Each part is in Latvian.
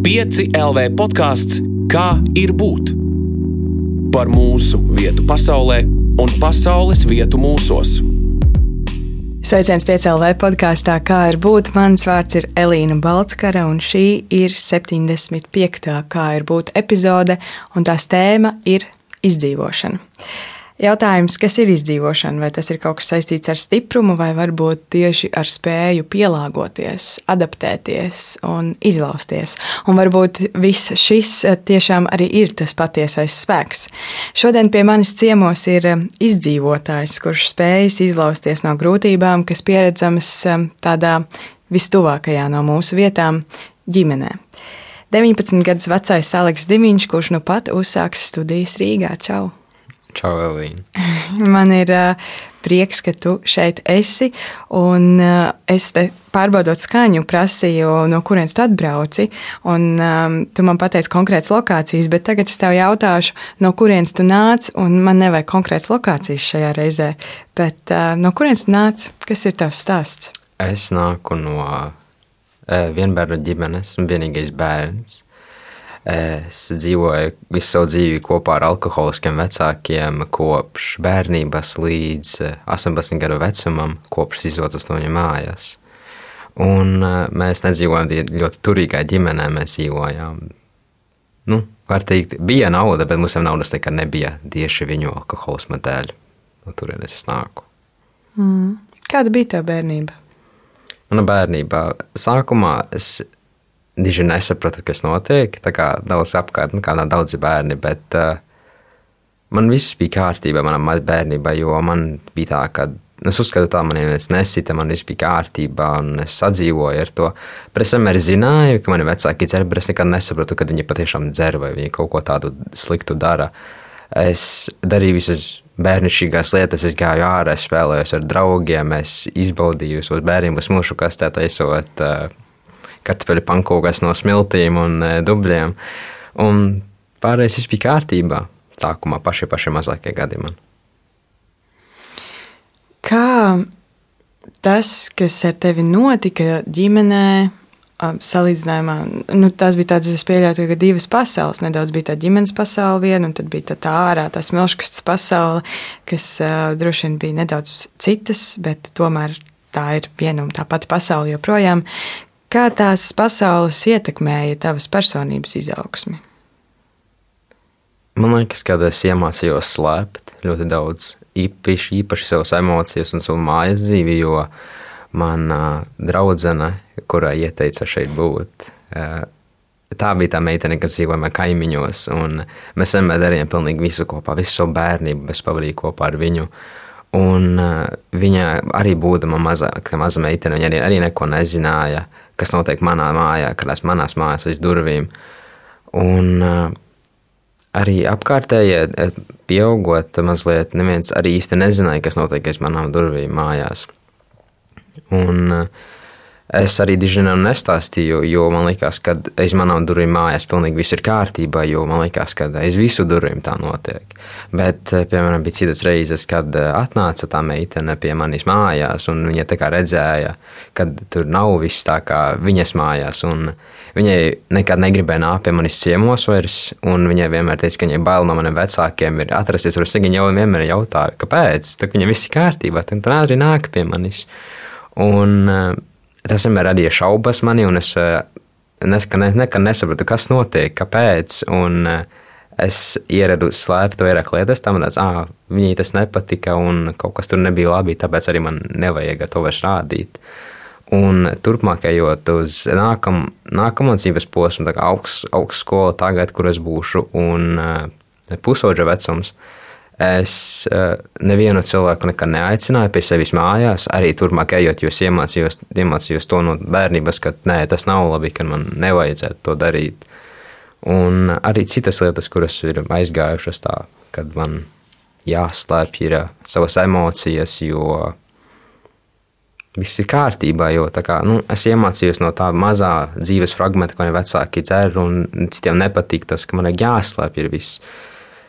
5 LV podkāsts Kā ir būt? Par mūsu vietu pasaulē un pasaules vietu mūsos. Sveiciens PCLV podkāstā, kā ir būt. Mans vārds ir Elīna Balskara, un šī ir 75. kā ir būt epizode, un tās tēma ir izdzīvošana. Jautājums, kas ir izdzīvošana, vai tas ir kaut kas saistīts ar stiprumu, vai varbūt tieši ar spēju pielāgoties, adaptēties un izlausties. Un varbūt viss šis eh, tiešām arī ir tas patiesais spēks. Šodien pie manis ciemos ir eh, izdzīvotājs, kurš spējas izlausties no grūtībām, kas pieredzamas eh, tādā vistuvākajā no mūsu vietām - ģimenē. 19 gadus vecais Aleks Dimiņš, kurš nu pat uzsāks studijas Rīgā. Čau! Čau, Elīna. Man ir uh, prieks, ka tu šeit esi. Un, uh, es te pārbaudot skaņu, prasīju, no kurienes tu atbrauci. Un, um, tu man pateici konkrētas lokācijas, bet tagad es tev jautāšu, no kurienes tu nāc. Man nevajag konkrētas lokācijas šajā reizē. Bet uh, no kurienes tu nāc? Kas ir tavs stāsts? Es nāku no uh, vienbērnu ģimenes, un vienīgais bērns. Es dzīvoju visu savu dzīvi kopā ar alkoholiskiem vecākiem, kopš bērnības līdz 18 eh, gadu vecumam, kopš izdotas no viņa mājas. Un eh, mēs nedzīvojām ļoti turīgā ģimenē, mēs dzīvojām. Nu, var teikt, bija nauda, bet mums jau naudas nekad nebija tieši viņu alkoholisma dēļ. No turienes es nāku. Mm. Kāda bija tā bērnība? Mana bērnībā sākumā es diži nesapratu, kas notiek. Tā kā daudz apkārt, nu, kā daudzi bērni, bet uh, man viss bija kārtībā manā bērnībā, jo man bija tā, ka es uzskatu, tā man neviens nesita, man viss bija kārtībā, un es sadzīvoju ar to. Bet es vienmēr zināju, ka mani vecāki dzer, bet es nekad nesapratu, kad viņi patiešām dzer vai viņi kaut ko tādu sliktu dara. Es darīju visas bērnišķīgās lietas, es gāju ārā, spēlējos ar draugiem, es izbaudīju bērniem, uz mūžu kastē taisot. Uh, kartupeļu pankūkas no smiltīm un e, dubļiem. Un pārējais viss bija kārtībā. Sākumā paši paši mazākie gadi man. Kā tas, kas ar tevi notika ģimenē, salīdzinājumā, nu, tās bija tādas, es pieļauju, ka divas pasaules. Nedaudz bija tā ģimenes pasaule viena, un tad bija tā, tā ārā, tā smilškastas pasaule, kas uh, droši vien bija nedaudz citas, bet tomēr tā ir viena un tā pati pasaule joprojām. Kā tās pasaules ietekmēja tavas personības izaugsmi? Man liekas, ka es iemācījos slēpt ļoti daudz, īpaši, īpaši savas emocijas un savu mājas dzīvi, jo mana draudzene, kurai ieteica šeit būt, tā bija tā meitene, kas dzīvoja kaimiņos, un mēs vienmēr darījām pilnīgi visu kopā, visu savu bērnību, es pavadīju kopā ar viņu. Un viņa arī būdama maza, maza meitene, viņa arī, arī neko nezināja kas notiek manā mājā, kādās manās mājās aiz durvīm. Un uh, arī apkārtējie, eh, pieaugot mazliet, neviens arī īsti nezināja, kas notiek aiz manām durvīm mājās. Un uh, Es arī dižinam nestāstīju, jo man liekas, ka aiz manām durvīm mājās pilnīgi viss ir kārtībā, jo man liekas, ka aiz visu durvīm tā notiek. Bet, eh, piemēram, bija citas reizes, kad eh, atnāca tā meitene pie manis mājās, un viņa tā kā redzēja, ka tur nav viss tā kā viņas mājās, un viņai nekad negribēja nākt pie manis ciemos vairs, un viņai vienmēr teica, ka viņai bail no maniem vecākiem ir atrasties tur. Es viņai jau vienmēr jautāju, kāpēc, tad viņai viss ir kārtībā, tad tā arī nāk pie manis. Un, uh, tas vienmēr radīja šaubas manī, un es eh, nekad ne, ne, nesapratu, kas notiek, kāpēc. Un, eh, Es ieradu slēpt vairāk lietas, tam tāds, ah, viņai tas nepatika, un kaut kas tur nebija labi, tāpēc arī man nevajag to vairs rādīt. Un turpmākajot uz nākam, nākamo dzīves posmu, tā kā augsts, augstskola tagad, kur es būšu, un uh, pusauģa vecums, uh, Es uh, nevienu cilvēku nekad neaicināju pie sevis mājās, arī turpmāk ejot, jo es iemācījos, iemācījos to no bērnības, ka nē, tas nav labi, ka man nevajadzētu to darīt. Un arī citas lietas, kuras ir aizgājušas tā, kad man jāslēpj ir savas emocijas, jo viss ir kārtībā. Jo kā, nu, es iemācījos no tā mazā dzīves fragmenta, ko viņi vecāki dzer, un citiem nepatīk tas, ka man ir jāslēpj viss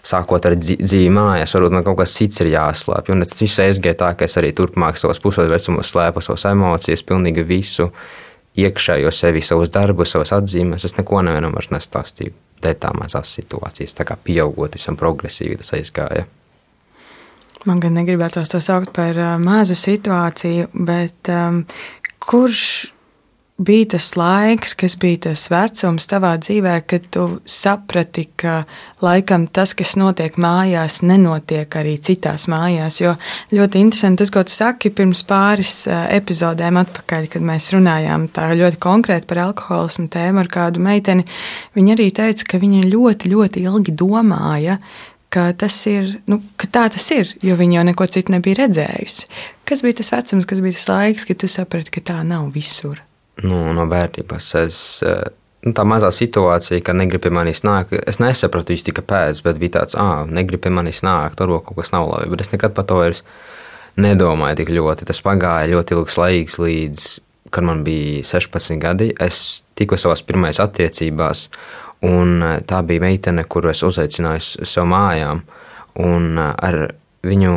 sākot ar dzīvi mājās, varbūt man kaut kas cits ir jāslēpj. Un tas viss aizgāja tā, ka es arī turpmāk savos pusotros vecumos slēpu savas emocijas, pilnīgi visu. iekšējo sevi, savus darbus, savas atzīmes. Es neko nevienam vairs nestāstīju. Dēļ tā mazās situācijas, tā kā pieaugot, visam progresīvi tas aizgāja. Man gan negribētos to saukt par mazu situāciju, bet um, kurš bija tas laiks, kas bija tas vecums tavā dzīvē, kad tu saprati, ka laikam tas, kas notiek mājās, nenotiek arī citās mājās. Jo ļoti interesanti tas, ko tu saki pirms pāris epizodēm atpakaļ, kad mēs runājām tā ļoti konkrēti par alkoholismu tēmu ar kādu meiteni. Viņa arī teica, ka viņa ļoti, ļoti ilgi domāja, ka tas ir, nu, ka tā tas ir, jo viņa jau neko citu nebija redzējusi. Kas bija tas vecums, kas bija tas laiks, kad tu saprati, ka tā nav visur? Nu, no bērnības. Es, eh, nu, tā mazā situācija, kad negribu pie manis nākt, es nesapratu īsti kāpēc, bet bija tāds, ah, negribu pie manis nākt, varbūt kaut kas nav labi. Bet es nekad par to vairs nedomāju tik ļoti. Tas pagāja ļoti ilgs laiks, līdz kad man bija 16 gadi. Es tiku savās pirmajās attiecībās, un eh, tā bija meitene, kuru es uzaicināju sev mājām. Un eh, ar viņu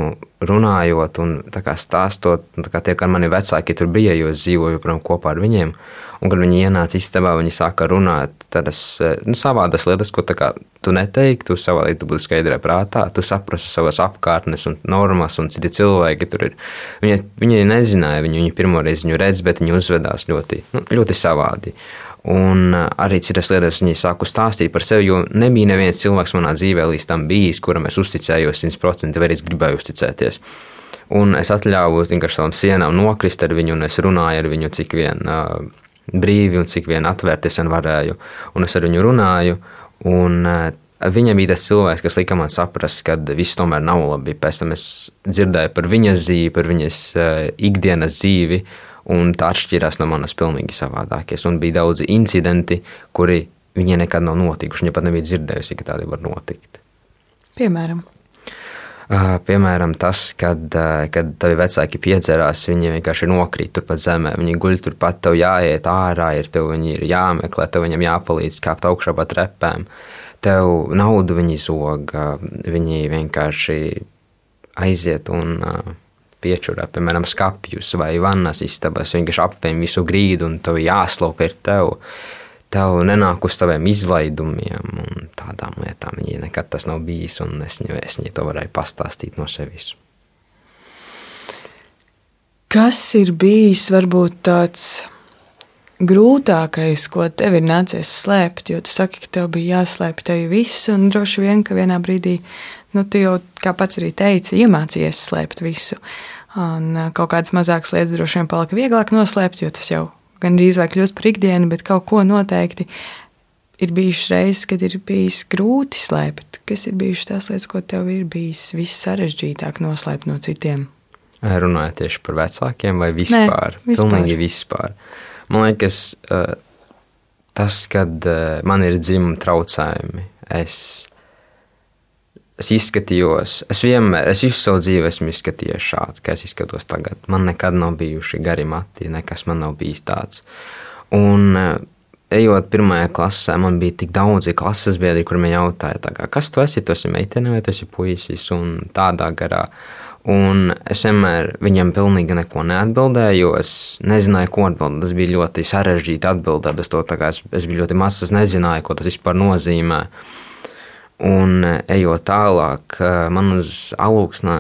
runājot un stāstot, kā tie, kā mani vecāki tur bija, jo es dzīvoju joprojām kopā ar viņiem. Un, kad viņi ienāca istabā, viņi sāka runāt tādas nu, savādas lietas, ko kā, tu neteiktu, tu savādāk tu būtu skaidrā prātā, tu saprasti savas apkārtnes un normas, un citi cilvēki tur ir. Viņi, viņi nezināja, viņi, viņi pirmoreiz viņu redz, bet viņi uzvedās ļoti, nu, ļoti savādi. Un arī citas lietas viņi sāku stāstīt par sevi, jo nebija neviens cilvēks manā dzīvē līdz tam bijis, kuram es uzticējos 100% vai arī gribēju uzticēties. Un es atļāvu vienkārši savām sienām nokrist ar viņu, un es runāju ar viņu, cik vien uh, brīvi un cik vien atvērties vien varēju. Un es ar viņu runāju, un uh, viņa bija tas cilvēks, kas lika man saprast, ka viss tomēr nav labi. Pēc tam es dzirdēju par viņas dzīvi, par viņas uh, ikdienas dzīvi un tā atšķirās no manas pilnīgi savādākies. Un bija daudzi incidenti, kuri viņai nekad nav notikuši. Viņa pat nebija dzirdējusi, ka tādi var notikt. Piemēram. Uh, piemēram, tas, kad, uh, kad tavi vecāki piedzerās, viņi vienkārši nokrīt turpat zemē. Viņi guļ turpat, tev jāiet ārā, ir tev viņi ir jāmeklē, tev viņam jāpalīdz kāpt augšā pa trepēm. Tev naudu viņi zog, viņi vienkārši aiziet un uh, piečurā, piemēram, skāpjus vai vannas istabas, vienkārši apvien visu grīdu un tev jāslauka ir tev. Tev nenāk uz taviem izlaidumiem un tādām lietām. Viņai nekad tas nav bijis, un es, es viņai to varēju pastāstīt no sevis. Kas ir bijis varbūt tāds grūtākais, ko tev ir nācies slēpt? Jo tu saki, ka tev bija jāslēpj tevi viss, un droši vien, ka vienā brīdī, nu, tu jau, kā pats arī teici, iemācījies slēpt visu. Uh, Un kaut kādas mazākas lietas droši vien palika vieglāk noslēpt, jo tas jau gan drīz vai kļūst par ikdienu, bet kaut ko noteikti ir bijušas reizes, kad ir bijis grūti slēpt. Kas ir bijušas tās lietas, ko tev ir bijis vissarežģītāk noslēpt no citiem? Runājot tieši par vecākiem vai vispār? Nē, vispār. Pilnīgi vispār. Man liekas, tas, kad man ir dzimuma traucējumi, es es izskatījos, es vienmēr, es visu savu dzīvi esmu izskatījies šāds, kā es izskatos tagad. Man nekad nav bijuši gari mati, nekas man nav bijis tāds. Un, eh, ejot pirmajā klasē, man bija tik daudzi klases biedri, kuriem jautāja, kā, kas tu esi, tu esi meitene vai tu esi puisis, un tādā garā. Un es vienmēr viņam pilnīgi neko neatbildēju, jo es nezināju, ko atbildēt. Tas bija ļoti sarežģīti atbildēt uz to. Es, es biju ļoti mazs, es nezināju, ko tas vispār nozīmē. Uh, Un e, ejot tālāk, e, man uz alūksnā,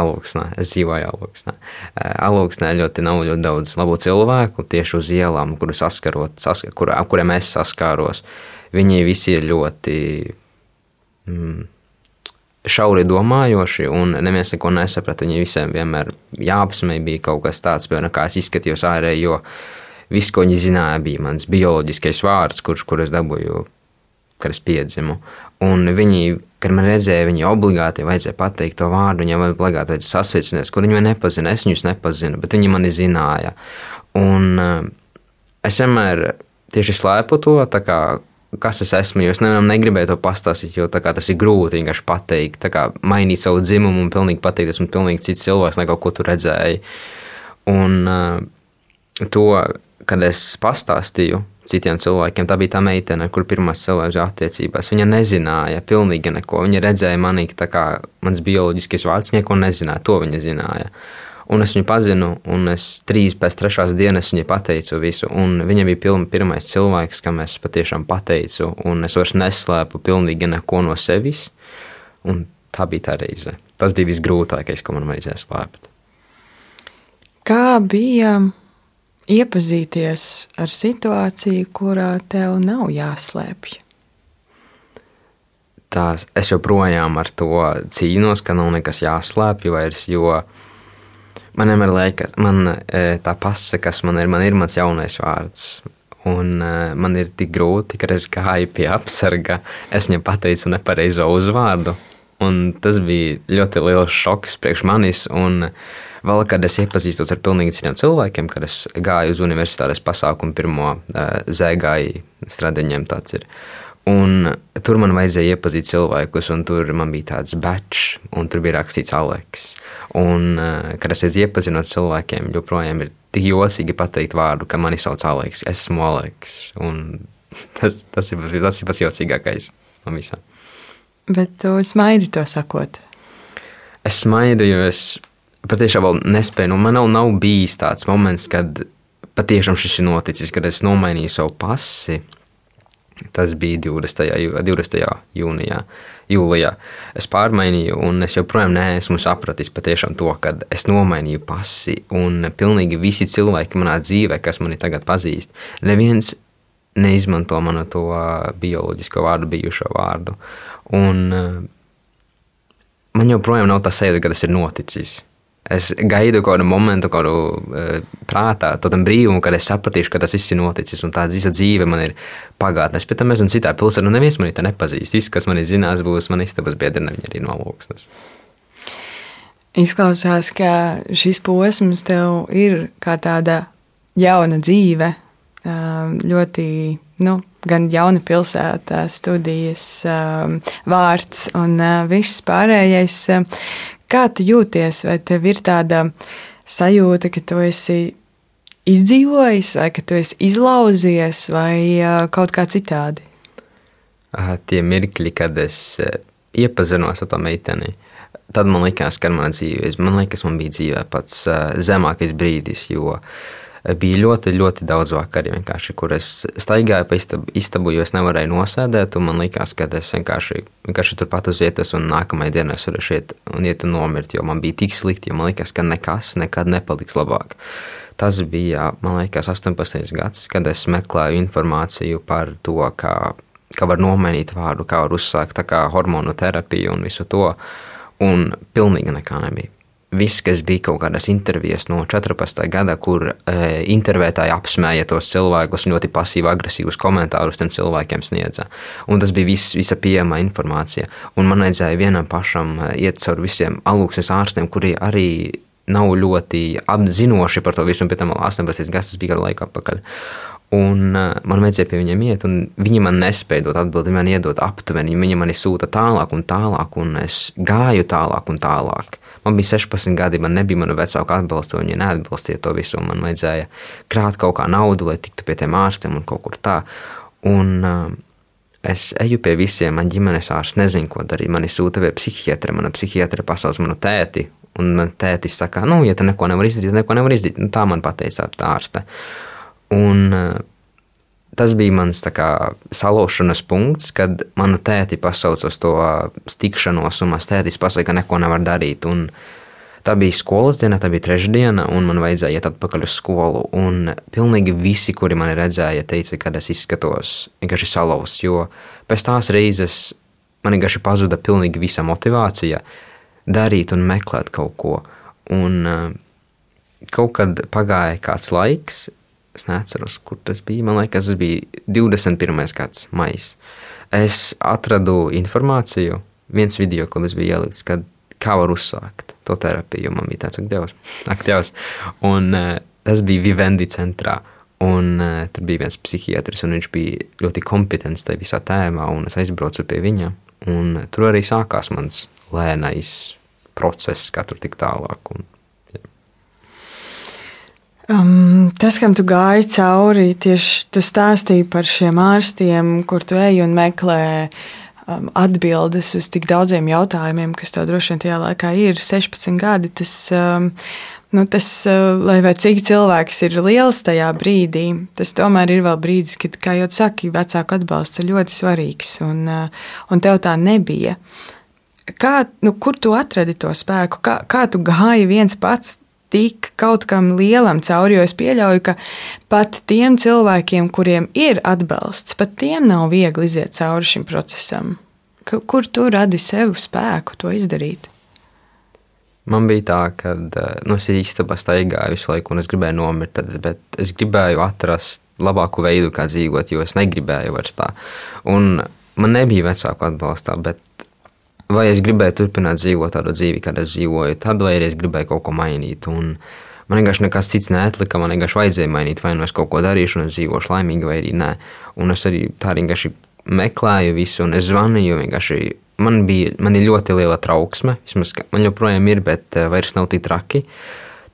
alūksnā, es dzīvoju alūksnā, e, alūksnā ļoti nav ļoti daudz labu cilvēku tieši uz ielām, kuru saskarot, saskar, kur, kuriem es saskāros. Viņi visi ir ļoti mm, šauri domājoši, un neviens neko nesaprata. Viņi visiem vienmēr jāapsmēja, bija kaut kas tāds, piemēram, kā es izskatījos ārēji, jo viss, ko viņi zināja, bija mans bioloģiskais vārds, kurš, kur es dabūju, kad es piedzimu. Un viņi, kad man redzēja, viņi obligāti vajadzēja pateikt to vārdu, viņiem obligāti vajadzēja sasveicināties, kur viņi man nepazina. Es viņus nepazinu, bet viņi mani zināja. Un uh, es vienmēr tieši slēpu to, kā, kas es esmu, jo es nevienam negribēju to pastāstīt, jo tas ir grūti vienkārši pateikt, kā, mainīt savu dzimumu un pilnīgi pateikt, esmu pilnīgi cits cilvēks nekā ko tu redzēji. Un uh, to, kad es pastāstīju, citiem cilvēkiem. Tā bija tā meitene, kur pirmās cilvēks attiecībās. Viņa nezināja pilnīgi neko. Viņa redzēja manī, ka kā mans bioloģiskais vārds neko nezināja. To viņa zināja. Un es viņu pazinu, un es trīs pēc trešās dienas viņai pateicu visu. Viņa bija piln, pirmais cilvēks, kam es patiešām pateicu, un es vairs neslēpu pilnīgi neko no sevis. Un tā bija tā reize. Tas bija visgrūtākais, ko man vajadzēja slēpt. Kā bija iepazīties ar situāciju, kurā tev nav jāslēpj? Tās, es joprojām ar to cīnos, ka nav nekas jāslēpj vairs, jo man vienmēr liekas, man e, tā pase, kas man ir, man ir mans jaunais vārds. Un uh, man ir tik grūti, ka es gāju pie apsarga, es viņam pateicu nepareizo uzvārdu. Un tas bija ļoti liels šoks priekš manis. Un, uh, Vēl kad es iepazīstos ar pilnīgi citiem cilvēkiem, kad es gāju uz universitātes pasākumu pirmo uh, zēgāju stradiņiem tāds ir. Un tur man vajadzēja iepazīt cilvēkus, un tur man bija tāds batch, un tur bija rakstīts Aleks. Un, uh, kad es iepazinos cilvēkiem, joprojām ir tik jocīgi pateikt vārdu, ka mani sauc Aleks. Es esmu Aleks. Un tas, tas, ir, tas ir pats jocīgākais no visām. Bet tu smaidi to sakot. Es smaidu, jo es patiešām vēl nespēju. Nu, man vēl nav bijis tāds moments, kad patiešām šis ir noticis, kad es nomainīju savu pasi. Tas bija 20. 20. jūnijā, jūlijā. Es pārmainīju, un es joprojām neesmu sapratis patiešām to, ka es nomainīju pasi. Un pilnīgi visi cilvēki manā dzīvē, kas mani tagad pazīst, neviens neizmanto manu to bioloģisko vārdu, bijušo vārdu. Un man joprojām nav tā sajūta, ka tas ir noticis. Es gaidu kādu momentu, kādu uh, prātā, tādu brīvumu, kad es sapratīšu, ka tas viss ir noticis, un tā visa dzīve man ir pagātnē. Es pēc tam esmu citā pilsētā, un neviens mani te nepazīst. Viss, kas man ir zinās, būs man istabas biedri, neviņi arī no loksnes. Izklausās, ka šis posms tev ir kā tāda jauna dzīve, ļoti, nu, gan jauna pilsēta, studijas, vārds un viss pārējais. Kā tu jūties? Vai tev ir tāda sajūta, ka tu esi izdzīvojis, vai ka tu esi izlauzies, vai kaut kā citādi? Tie mirkļi, kad es iepazinos ar to meiteni, tad man likās, ka manā dzīvē, man liekas, man bija dzīvē pats zemākais brīdis, jo uh, bija ļoti, ļoti daudz vakari, kur es staigāju pa istabu, istabu, jo es nevarēju nosēdēt. Man liekas, ka es vienkārši, vienkārši turpat uz vietas, un nākamajā dienā es varēšu iet un iet un nomirt, jo man bija tik slikti, jo man liekas, ka nekas nekad nepaliks labāk. Tas bija, man liekas, 18. gads, kad es meklēju informāciju par to, kā, kā var nomainīt vārdu, kā var uzsākt kā hormonu terapiju un visu to, un pilnīgi nekā nebija viss, kas bija kaut kādas intervijas no 14. gada, kur e, intervētāji apsmēja tos cilvēkus, ļoti pasīvi, agresīvus komentārus tiem cilvēkiem sniedza. Un tas bija viss, visa pieejama informācija. Un man vajadzēja vienam pašam e, iet cauri visiem alūksnes ārstiem, kuri arī nav ļoti apzinoši par to visu, un pēc tam 18 gadus bija gadu laiku atpakaļ. Un uh, man vajadzēja pie viņiem iet, un viņi man nespēja dot atbildi. Viņi man iedod aptuveni, viņi man sūta tālāk un tālāk, un es gāju tālāk un tālāk. Man bija 16 gadi, man nebija mana vecāka atbalsta, viņi neatbalstīja to visu. Man vajadzēja krāt kaut kā naudu, lai tiktu pie tiem ārstiem un kaut kur tā. Un, uh, Es eju pie visiem, man ģimenes ārsts nezina, ko darīt. Mani sūta pie psihiatra, mana psihiatra pasaules manu tēti. Un man tētis saka, nu, ja tu neko nevar izdarīt, tad neko nevar izdarīt. Nu, tā man pateica tā ārste. Un uh, tas bija mans kā, salaušanas punkts, kad manu tēti pasauca uz to tikšanos, un mans tētis pasaka, ka neko nevar darīt. Un tā bija skolas diena, tā bija trešdiena, un man vajadzēja iet atpakaļ uz skolu. Un pilnīgi visi, kuri mani redzēja, teica, ka es izskatos vienkārši salauzts, jo pēc tās reizes man vienkārši pazuda pilnīgi visa motivācija darīt un meklēt kaut ko. Un, Kaut kad pagāja kāds laiks, Es neatceros, kur tas bija. Man liekas, tas bija 21. gads, maijs. Es atradu informāciju, viens video klips bija ielikts, kad kā var uzsākt to terapiju. Man bija tāds, ak, Dievs, ak, Dievs. Un uh, tas bija Vivendi centrā. Un uh, tur bija viens psihiatrs, un viņš bija ļoti kompetents tajā visā tēmā, un es aizbraucu pie viņa. Un tur arī sākās mans lēnais process, kā tur tik tālāk. Un Um, tas, kam tu gāji cauri, tieši tu stāstīji par šiem ārstiem, kur tu ej un meklē um, atbildes uz tik daudziem jautājumiem, kas tev droši vien tajā laikā ir 16 gadi. Tas um, nu, tas, eh, lai vai cik cilvēks ir liels tajā brīdī, tas tomēr ir vēl brīdis, kad, kā jau saki, vecāku atbalsts ir ļoti svarīgs, un, eh, un tev tā nebija. Kā, nu, kur tu atradi to spēku? Kā, kā tu gāji viens pats tik kaut kam lielam cauri, jo es pieļauju, ka pat tiem cilvēkiem, kuriem ir atbalsts, pat tiem nav viegli iziet cauri šim procesam. Kur tu radi sev spēku to izdarīt? Man bija tā, ka eh, nu, es īstenībā staigāju visu laiku, un es gribēju nomirt, tad, bet es gribēju atrast labāku veidu, kā dzīvot, jo es negribēju vairs tā. Un man nebija vecāku atbalstā, bet vai es gribēju turpināt dzīvot tādu dzīvi, kādu es dzīvoju, tad vai es gribēju kaut ko mainīt. Un man vienkārši nekas cits neatlika, man vienkārši vajadzēja mainīt, vai nu es kaut ko darīšu, un es dzīvošu laimīgi, vai arī nē. Un es arī tā vienkārši meklēju visu, un es zvanīju vienkārši man bija man ļoti liela trauksme. Vismaz man joprojām ir, bet eh, vairs nav tik traki.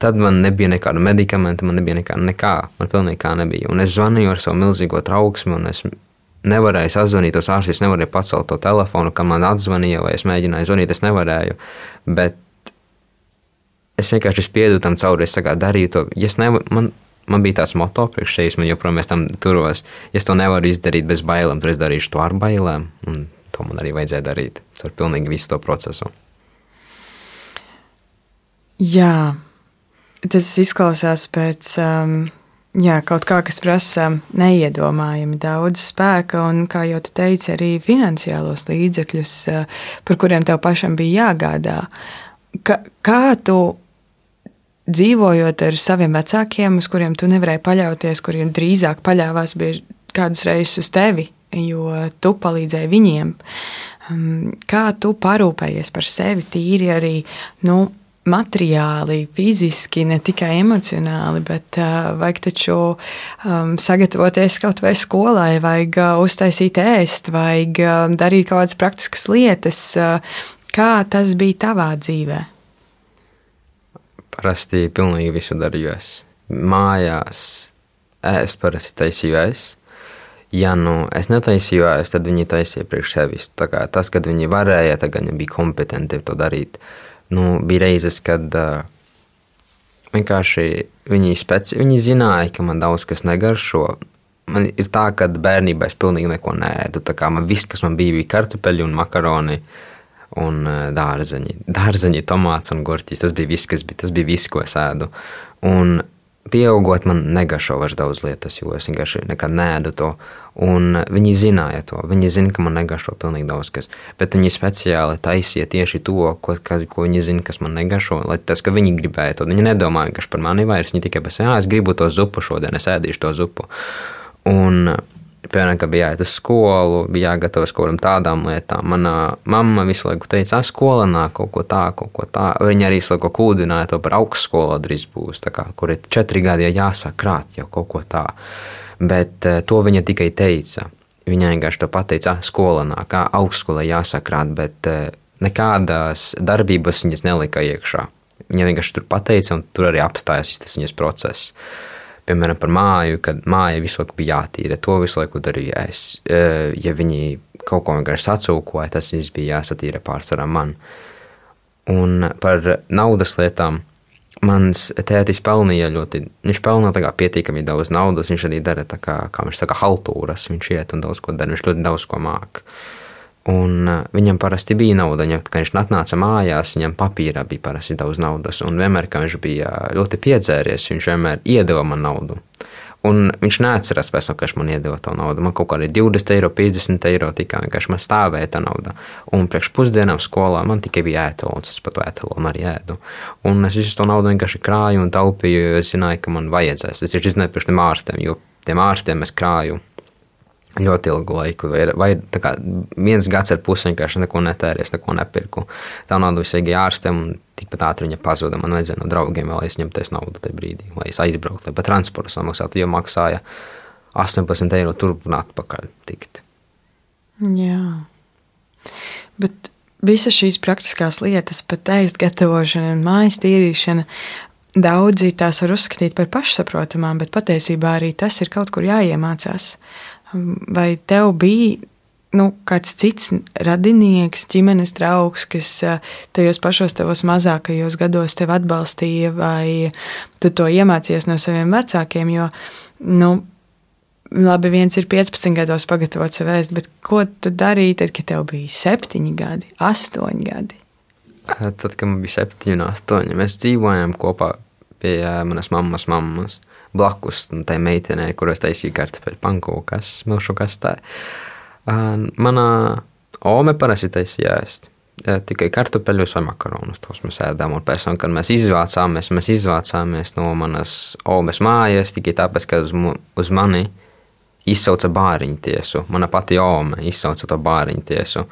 Tad man nebija nekāda medikamenta, man nebija nekā, nekā man pilnīgi kā nebija. Un es zvanīju ar savu milzīgo trauksmi, un es nevarēju sazvanīt tos ārstus, nevarēju pacelt to telefonu, kad man atzvanīja, vai es mēģināju zvanīt, es nevarēju. Bet es vienkārši spiedu tam cauri, es sagā, darīju to. Ja nevar, man, man bija tāds moto priekš sevis, man joprojām tam turos. Ja es to nevaru izdarīt bez bailēm, tad es darīšu to ar bailēm. Un to man arī vajadzēja darīt ar pilnīgi visu to procesu. Jā, tas izklausās pēc um, jā, kaut kā, kas prasa neiedomājami daudz spēka, un, kā jau teici, arī finansiālos līdzekļus, uh, par kuriem tev pašam bija jāgādā. Ka, kā tu dzīvojot ar saviem vecākiem, uz kuriem tu nevarēji paļauties, kuriem drīzāk paļāvās bieži kādas reizes uz tevi, jo tu palīdzēji viņiem. Um, kā tu parūpējies par sevi tīri arī nu, materiāli, fiziski, ne tikai emocionāli, bet uh, vajag taču um, sagatavoties kaut vai skolai, vajag uh, uztaisīt ēst, vajag uh, darīt kaut kādas praktiskas lietas. Uh, kā tas bija tavā dzīvē? Parasti pilnīgi visu darīju es. Mājās ēst parasti taisīju es ja nu es netaisīju ēst, tad viņi taisīja priekš sevis. Tas, kad viņi varēja, tad viņi bija kompetenti to darīt. Nu, bija reizes, kad uh, vienkārši viņi, speci, viņi zināja, ka man daudz kas negaršo. Man ir tā, ka bērnībā es pilnīgi neko nēdu. Man viss, kas man bija, bija kartupeļi un makaroni un dārzeņi. Dārzeņi, tomāts un gurķis. Tas bija viss, kas bija. Tas bija viss, ko es ēdu. Un pieaugot, man negaršo vairs daudz lietas, jo es vienkārši nekad nēdu to. Un viņi zināja to. Viņi zina, ka man negaršo pilnīgi daudz kas. Bet viņi speciāli taisīja tieši to, ko, ka, ko viņi zina, kas man negaršo. Lai tas, ka viņi gribēja to. Viņi nedomāja vienkārši par mani vairs. Viņi tikai pēc tam, es gribu to zupu šodien, es ēdīšu to zupu. Un Piemēram, kad bija jāiet uz skolu, bija jāgatavojas kaut kādām tādām lietām. Manā mamma visu laiku teica, ah, skolā nāk kaut ko tā, kaut ko tā. Viņa arī laiku kūdināja to par augstskolu drīz būs, kā, kur ir četri gadi, ja jāsāk krāt jau kaut ko tā. Bet eh, to viņa tikai teica. Viņa vienkārši to pateica, skolā nāk, kā augstskolā jāsāk krāt, bet eh, nekādas darbības viņas nelika iekšā. Viņa vienkārši tur pateica, un tur arī apstājās tas viņas process piemēram, par māju, kad māja visu laiku bija jātīra. To visu laiku darīju es. E, ja viņi kaut ko vienkārši sacūkoja, tas viss bija jāsatīra pārsvarā man. Un par naudas lietām. Mans tētis pelnīja ļoti, viņš pelnīja pietiekami daudz naudas. Viņš arī dara kā, kā viņš saka, haltūras. Viņš iet un daudz ko dara, viņš ļoti daudz ko māca. Un uh, viņam parasti bija nauda. Viņam, kad viņš atnāca mājās, viņam papīrā bija parasti daudz naudas. Un vienmēr, kad viņš bija ļoti piedzēries, viņš vienmēr iedeva man naudu. Un viņš neatcerās pēc tam, ka viņš man iedeva to naudu. Man kaut kādi 20 eiro, 50 eiro tikai vienkārši man stāvēja tā nauda. Un priekš pusdienām skolā man tikai bija ētalons, es pat ētalonu arī ēdu. Un es visu to naudu vienkārši krāju un taupīju, jo es zināju, ka man vajadzēs. Es tieši priekš tiem ārstiem, jo tiem ārstiem es krāju ļoti ilgu laiku. Vai, vai kā, viens gads ar pusi vienkārši neko netērēs, neko nepirku. Tā nauda visai ārstiem, un tikpat ātri viņa pazuda. Man vajadzēja no draugiem vēl izņemties naudu tajā brīdī, lai es aizbrauktu, lai pat transportu samaksātu, jo maksāja 18 eiro turp un atpakaļ tikt. Jā. Bet visas šīs praktiskās lietas, pat ēst gatavošana un mājas tīrīšana, daudzi tās var uzskatīt par pašsaprotamām, bet patiesībā arī tas ir kaut kur jāiemācās. Vai tev bija nu, kāds cits radinieks, ģimenes draugs, kas tajos pašos tavos mazākajos gados tevi atbalstīja, vai tu to iemācījies no saviem vecākiem. Jo, nu, labi, viens ir 15 gados pagatavot sev ēst, bet ko tu darīji tad, kad tev bija 7 gadi, 8 gadi? Tad, kad man bija 7 un 8, mēs dzīvojām kopā pie manas mammas mammas blakus tai meitenei, kuras taisīja kartupeļu pankūkas, milšu kastē. Manā ome parasti taisīja ēst. Tikai kartupeļus vai makaronus. Tos mēs ēdām. Un pēc tam, kad mēs izvācāmies, mēs izvācāmies no manas omes mājas tikai tāpēc, ka uz, uz mani izsauca bāriņu tiesu. Mana pati ome izsauca to bāriņu tiesu.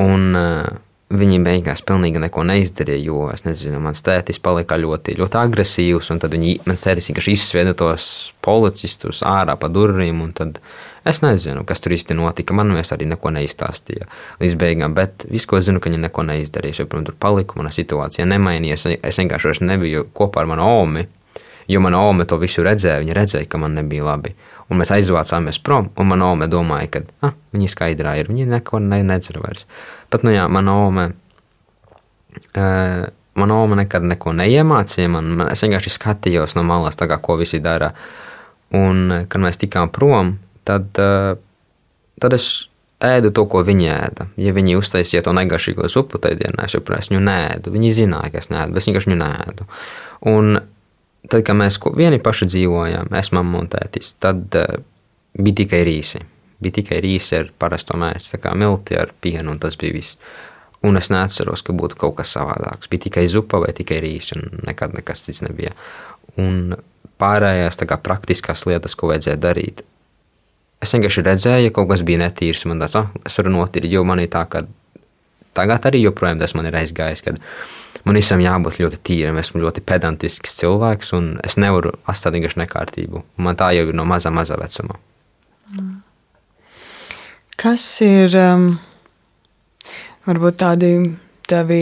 Un uh, Viņi beigās pilnīgi neko neizdarīja, jo es nezinu, mans tētis palika ļoti, ļoti agresīvs. Tad viņi man tētis vienkārši izsvieda tos policistus ārā pa durvīm. Tad es nezinu, kas tur īsti notika. Man viņas arī neko neizstāstīja līdz beigām. Bet viss, ko es zinu, ka viņi neko neizdarīja. Jo, protams, tur palika, mana situācija nemainījās. Es vienkārši nebiju kopā ar manu omi. Jo mana ome to visu redzēja. Viņa redzēja, ka man nebija labi. Un mēs aizvācāmies prom, un mana ome domāja, ka ah, viņi skaidrā ir. Viņi neko ne, nedzer vairs. Bet, nu jā, mana ome. Uh, Mana oma nekad neko neiemācīja. Man, man, es vienkārši skatījos no malas, kā, ko visi dara. Un, kad mēs tikām prom, tad, uh, tad es ēdu to, ko viņi ēda. Ja viņi uztaisīja to negašīgo zupu tajā dienā, es joprojām viņu nēdu. Viņi zināja, ka es nēdu, bet es vienkārši viņu nēdu. Un tad, kad mēs vieni paši dzīvojām, es mamma un tētis, tad uh, bija tikai rīsi bija tikai rīsi ar parasto mēslu, tā kā milti ar pienu, un tas bija viss. Un es neatceros, ka būtu kaut kas savādāks. Bija tikai zupa vai tikai rīsi, un nekad nekas cits nebija. Un pārējās kā, praktiskās lietas, ko vajadzēja darīt, es vienkārši redzēju, ka kaut kas bija netīrs. Man tāds, ah, es varu notīrīt, jo man ir tā, ka tagad arī joprojām tas man ir aizgājis. Man visam jābūt ļoti tīram, esmu ļoti pedantisks cilvēks, un es nevaru atstāt vienkārši nekārtību. Man tā jau ir no maza, maza vecuma. Kas ir um, varbūt tādi tavi,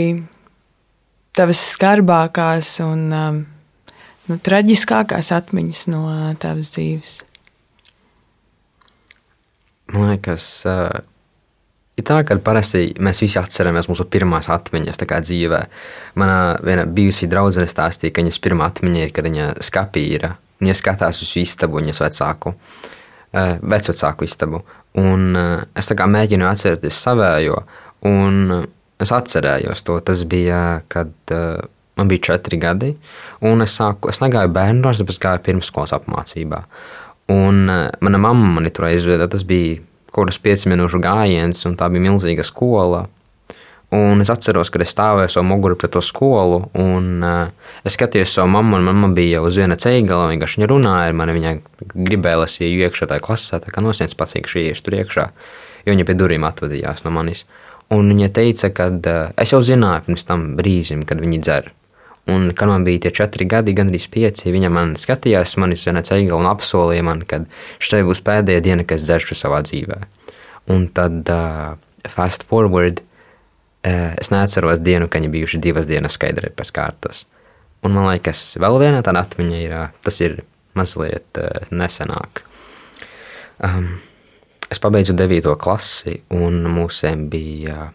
tavas skarbākās un um, nu, traģiskākās atmiņas no uh, tavas dzīves? Man liekas, uh, ir tā, ka parasti mēs visi atceramies mūsu pirmās atmiņas dzīvē. Manā viena bijusī draudzene stāstīja, ka viņas pirmā atmiņa ir, kad viņa skapīra un viņa skatās uz istabu viņas vecāku, uh, vecvecāku istabu. Un eh, es mēģinu atcerēties savējo, un es atcerējos to. Tas bija, kad man bija četri gadi, un es, sāku, es negāju bērnu dārzā, bet gāju pirmsskolas apmācībā. Un mana mamma mani tur aizveda. Tas bija kaut kāds pieci minūšu gājiens, un tā bija milzīga skola. Un es atceros, kad es stāvēju savu muguru pret to skolu, un uh, es skatījos savu mammu, un mamma bija uz viena ceigala, un vienkārši viņa runāja ar mani. Viņa gribēja, lai es ieju iekšā tajā klasē, tā kā nosniedz pats, šī iešu tur iekšā, jo viņa pie durvīm atvadījās no manis. Un viņa teica, ka uh, es jau zināju pirms tam brīdim, kad viņi dzer. Un, kad man bija tie četri gadi, gandrīz pieci, viņa man skatījās, man viena ceigala un apsolīja man, ka šī būs pēdējā diena, kad es dzeršu savā dzīvē. Un tad, uh, fast forward, Eh, es neatceros dienu, kad viņi bijuši divas dienas skaidri pēc kārtas. Un man liekas, vēl viena tāda atmiņa ir, tas ir mazliet uh, nesenāk. Um, es pabeidzu 9. klasi, un mums bija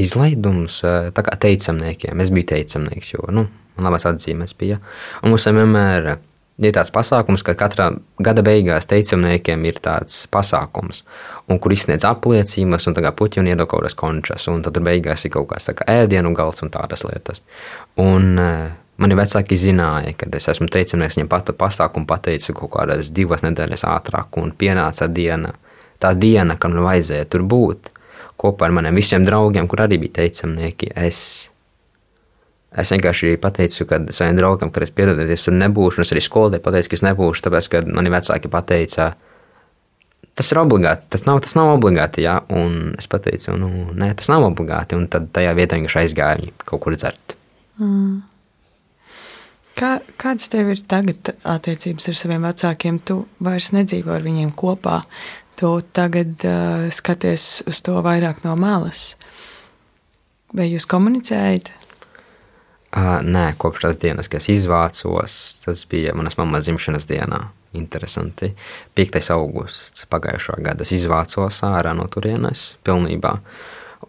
izlaidums tā kā teicamniekiem. Es biju teicamnieks, jo nu, man labās atzīmes bija. Un mums vienmēr ir tāds pasākums, ka katrā gada beigās teicamniekiem ir tāds pasākums, un kur izsniedz apliecības, un tagad puķi un iedod kaut kādas končas, un tad beigās ir kaut kāds kā ēdienu galds un tādas lietas. Un mani vecāki zināja, ka es esmu teicamnieks, viņiem pat pasākumu pateicu kaut kādas divas nedēļas ātrāk, un pienāca diena, tā diena, kad man vajadzēja tur būt kopā ar maniem visiem draugiem, kur arī bija teicamnieki. Es Es vienkārši pateicu saviem draugam, ka es piedalīšos un nebūšu. Es arī skolotājai pateicu, ka es nebūšu, tāpēc, ka mani vecāki pateica, tas ir obligāti. Tas nav, tas nav obligāti. Jā. Un es pateicu, nu, nē, tas nav obligāti. Un tad tajā vietā vienkārši aizgāju kaut kur dzert. Mm. Kā, kādas tev ir tagad attiecības ar saviem vecākiem? Tu vairs nedzīvo ar viņiem kopā. Tu tagad uh, skaties uz to vairāk no malas. Vai jūs komunicējat? Uh, nē, kopš tās dienas, kad es izvācos, tas bija manas mammas dzimšanas dienā. interesanti. 5. augusts pagājušā gada es izvācos ārā no turienes pilnībā.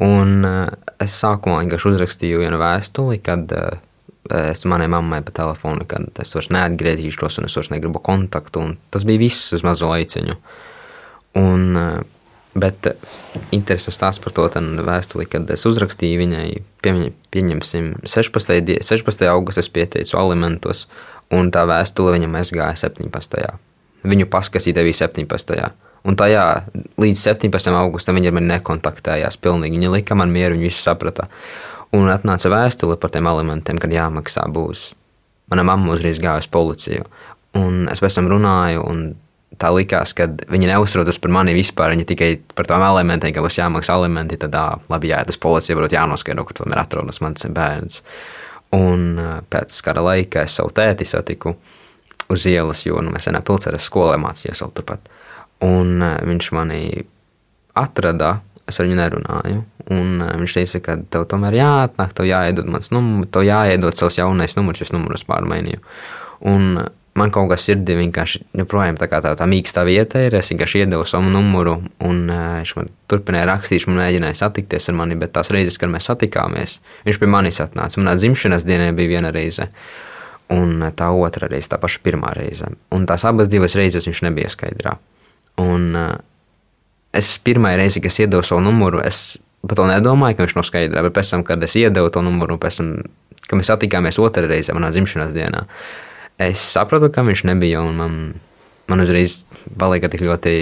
Un es sākumā vienkārši uzrakstīju vienu vēstuli, kad es manai mammai pa telefonu, kad es vairs neatgriezīšos un es vairs negribu kontaktu. Tas bija viss uz mazo laiciņu. Un Bet eh, interesants stāsts par to vēstuli, kad es uzrakstīju viņai, pieņemsim, 16. 16. augustā es pieteicu alimentus, un tā vēstule viņam aizgāja 17. Viņu paskasīja bija 17. Un tajā līdz 17. augustam viņa man nekontaktējās. Pilnīgi. Viņa lika man mieru, viņa visu saprata. Un atnāca vēstule par tiem alimentiem, kad jāmaksā būs. Mana mamma uzreiz gāja uz policiju. Un es pēc tam runāju, un tā likās, ka viņi neuzsrotas par mani vispār. Viņi tikai par tām elementiem, ka būs jāmaksā elementi. Tad, ā, labi, jā, tas policija varbūt jānoskaidro, kur tomēr atrodas mans bērns. Un pēc kara laika es savu tēti satiku uz ielas, jo nu, mēs vienā pilsētā skolē mācījāmies vēl turpat. Un viņš mani atrada, es ar viņu nerunāju. Un viņš teica, ka tev tomēr jāatnāk, tev jāiedod mans numurs, tev jāiedod savs jaunais numurs, jo es numurus pārmainīju. Un man kaut kas sirdī vienkārši joprojām tā kā tā, tā mīkstā vieta ir. Es vienkārši iedevu savu numuru, un viņš man turpināja rakstīt, viņš mēģināja satikties ar mani, bet tās reizes, kad mēs satikāmies, viņš pie manis atnāca. Manā dzimšanas dienā bija viena reize. Un tā otra reize, tā paša pirmā reize. Un tās abas divas reizes viņš nebija skaidrā. Un es pirmā reize, kad es iedevu savu numuru, es par to nedomāju, ka viņš nav skaidrā. Bet pēc tam, kad es iedevu to numuru, pēc tam, kad mēs satikāmies otrā reize manā dzimšanas dienā, uh, es sapratu, ka viņš nebija. Man, man uzreiz palika tik ļoti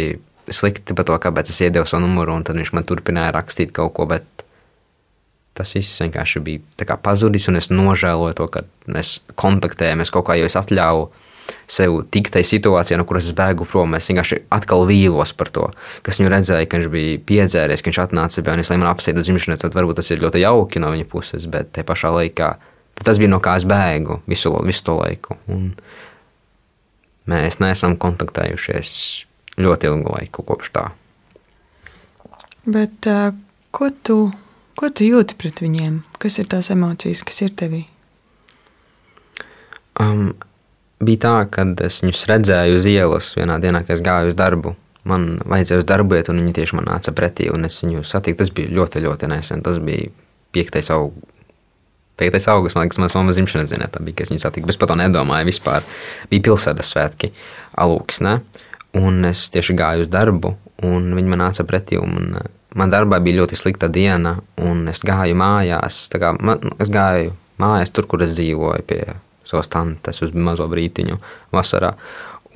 slikti par to, kāpēc es iedevu savu numuru, un tad viņš man turpināja rakstīt kaut ko. Tas viss vienkārši bija pazudis, un es nožēloju to, ka mēs kontaktējamies kaut kā, es atļāvu sev tikt tajā situācijā, no kuras es bēgu prom. Es vienkārši atkal vīlos par to, kas viņu redzēja, ka viņš bija piedzēries, ka viņš atnāca pie manis, lai man apsietu dzimšanas. Tad varbūt tas ir ļoti jauki no viņa puses, bet te pašā laikā Tas bija no kā es bēgu visu, visu to laiku. Un mēs neesam kontaktējušies ļoti ilgu laiku kopš tā. Bet, uh, ko, tu, ko tu jūti pret viņiem? Kas ir tās emocijas, kas ir tevī? Um, bija tā, ka es viņus redzēju uz ielas vienā dienā, kad es gāju uz darbu. Man vajadzēja uz darbu iet, un viņi tieši man nāca pretī, un es viņu satiku. Tas bija ļoti, ļoti nesen. Tas bija 5. augustis 5. augusts, man liekas, manas mammas dzimšanas dienā tā bija, kad es viņu satiku. Es par to nedomāju vispār. Bija pilsētas svētki, alūksnē, un es tieši gāju uz darbu, un viņi man nāca pretī. Man, man darbā bija ļoti slikta diena, un es gāju mājās. Kā, man, es gāju mājās, tur, kur es dzīvoju, pie savas tantes uz mazo brītiņu vasarā,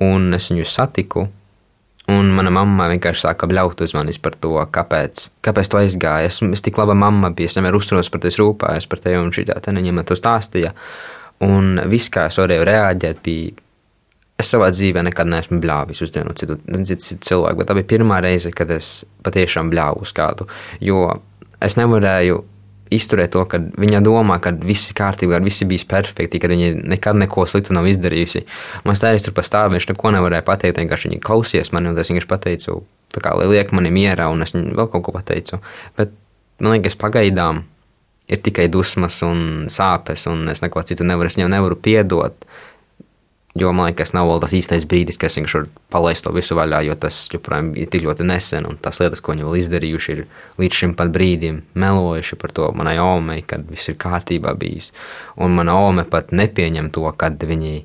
un es viņu satiku. Un mana mamma vienkārši sāka bļaut uz manis par to, kāpēc, kāpēc tu aizgāji. Es, es tik laba mamma biju, es vienmēr uzturos par tevi, rūpējos par tevi, un šī tā viņam to stāstīja. Un viss, kā es varēju reaģēt, bija. Es savā dzīvē nekad neesmu bļāvis uz vienu citu, citu cilvēku, bet tā bija pirmā reize, kad es patiešām bļāvu uz kādu. Jo es nevarēju izturēt to, ka viņa domā, ka viss ir kārtībā, ka viss ir bijis perfekti, ka viņa nekad neko sliktu nav izdarījusi. Man stājās tur pastāv, viņš neko nevarēja pateikt, vienkārši viņa klausies mani, un es vienkārši pateicu, kā lai liek mani mierā, un es vēl kaut ko pateicu. Bet man liekas, pagaidām ir tikai dusmas un sāpes, un es neko citu nevaru, es viņam nevaru piedot. Jo man liekas, nav vēl tas īstais brīdis, kad es vienkārši palaist to visu vaļā, jo tas joprojām ir tik ļoti nesen. Un tās lietas, ko viņi vēl izdarījuši, ir līdz šim pat brīdim melojuši par to manai omei, kad viss ir kārtībā bijis. Un mana ome pat nepieņem to, kad viņi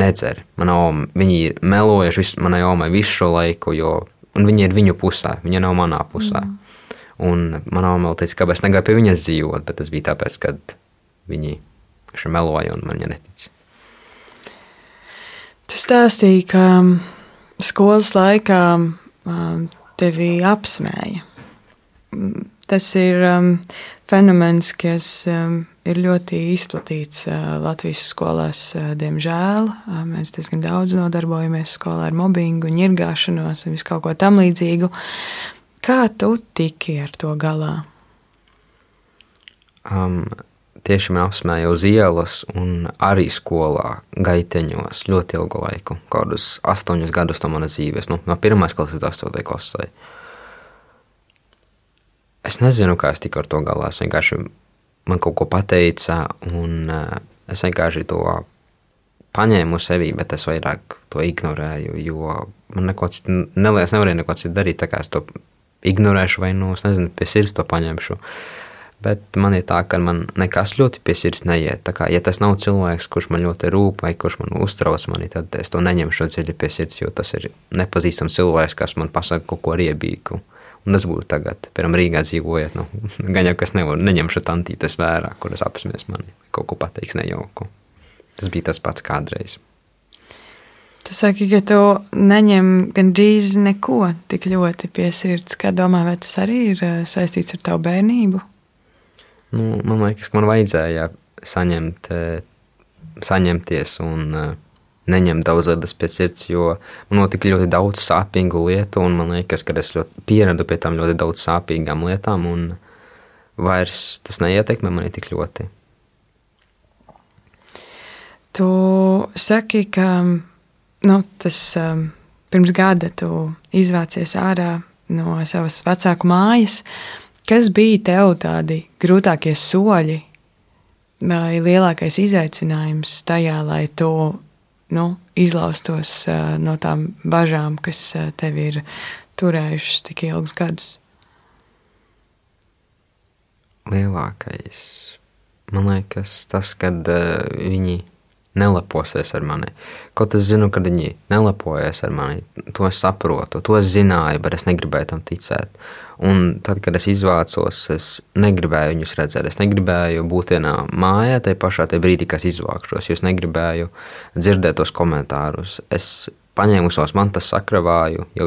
nedzer. Mana ome, viņi ir melojuši visu, manai omei visu šo laiku, jo viņi ir viņu pusē, viņa nav manā pusē. Mm. Un manā vēl teica, kāpēc negāju pie viņas dzīvot, bet tas bija tāpēc, ka viņi meloja un man viņa netic. Tu stāstīji, ka um, skolas laikā um, tevi apsmēja. Mm, tas ir fenomens, kas ir ļoti izplatīts Latvijas skolās. Diemžēl mēs diezgan daudz nodarbojamies skolā ar mobbingu, ņirgāšanos un visu kaut ko tam līdzīgu. Kā tu tiki ar to galā? Um, tieši man apsmēja uz ielas un arī skolā, gaiteņos ļoti ilgu laiku, kādus astoņus gadus no manas dzīves, nu, no pirmās klases līdz astotajai klasē. Es nezinu, kā es tiku ar to galā. Es vienkārši man kaut ko pateica, un eh, es vienkārši to paņēmu sevi, bet es vairāk to ignorēju, jo man neko citu neliekas, nevarēju neko citu darīt, tā kā es to ignorēšu vai, nu, es nezinu, pie sirds to paņemšu. Bet man ir tā, ka man nekas ļoti pie sirds neiet. Tā kā, ja tas nav cilvēks, kurš man ļoti rūp vai kurš man uztrauc mani, tad es to neņemšu dziļi pie sirds, jo tas ir nepazīstams cilvēks, kas man pasaka kaut ko riebīgu. Un tas būtu tagad, piemēram, Rīgā dzīvojot, nu, gan jau kas nevar, neņemšu tantītes vērā, kuras apsmies mani, kaut ko pateiks nejauku. Tas bija tas pats kādreiz. Tu saki, ka tu neņem gandrīz neko tik ļoti pie sirds. Kā domā, vai tas arī ir eh, saistīts ar tavu bērnību? Nu, man liekas, ka man vajadzēja saņemt, eh, saņemties un eh, neņemt daudz lietas pie sirds, jo man notika ļoti daudz sāpīgu lietu, un man liekas, ka es ļoti pieradu pie tam ļoti daudz sāpīgām lietām, un vairs tas neietekmē mani tik ļoti. Tu saki, ka nu, tas um, pirms gada tu izvācies ārā no savas vecāku mājas. Kas bija tev tādi grūtākie soļi vai lielākais izaicinājums tajā, lai tu nu, izlaustos uh, no tām bažām, kas uh, tev ir turējušas tik ilgus gadus? Lielākais, man liekas, tas, kad uh, viņi neleposies ar mani. Kaut es zinu, ka viņi nelepojas ar mani, to es saprotu, to es zināju, bet es negribēju tam ticēt. Un tad, kad es izvācos, es negribēju viņus redzēt. Es negribēju būt vienā mājā, tajā pašā tajā brīdī, kad izvākšos, jo es negribēju dzirdēt tos komentārus. Es paņēmu savus mantas, sakravāju jau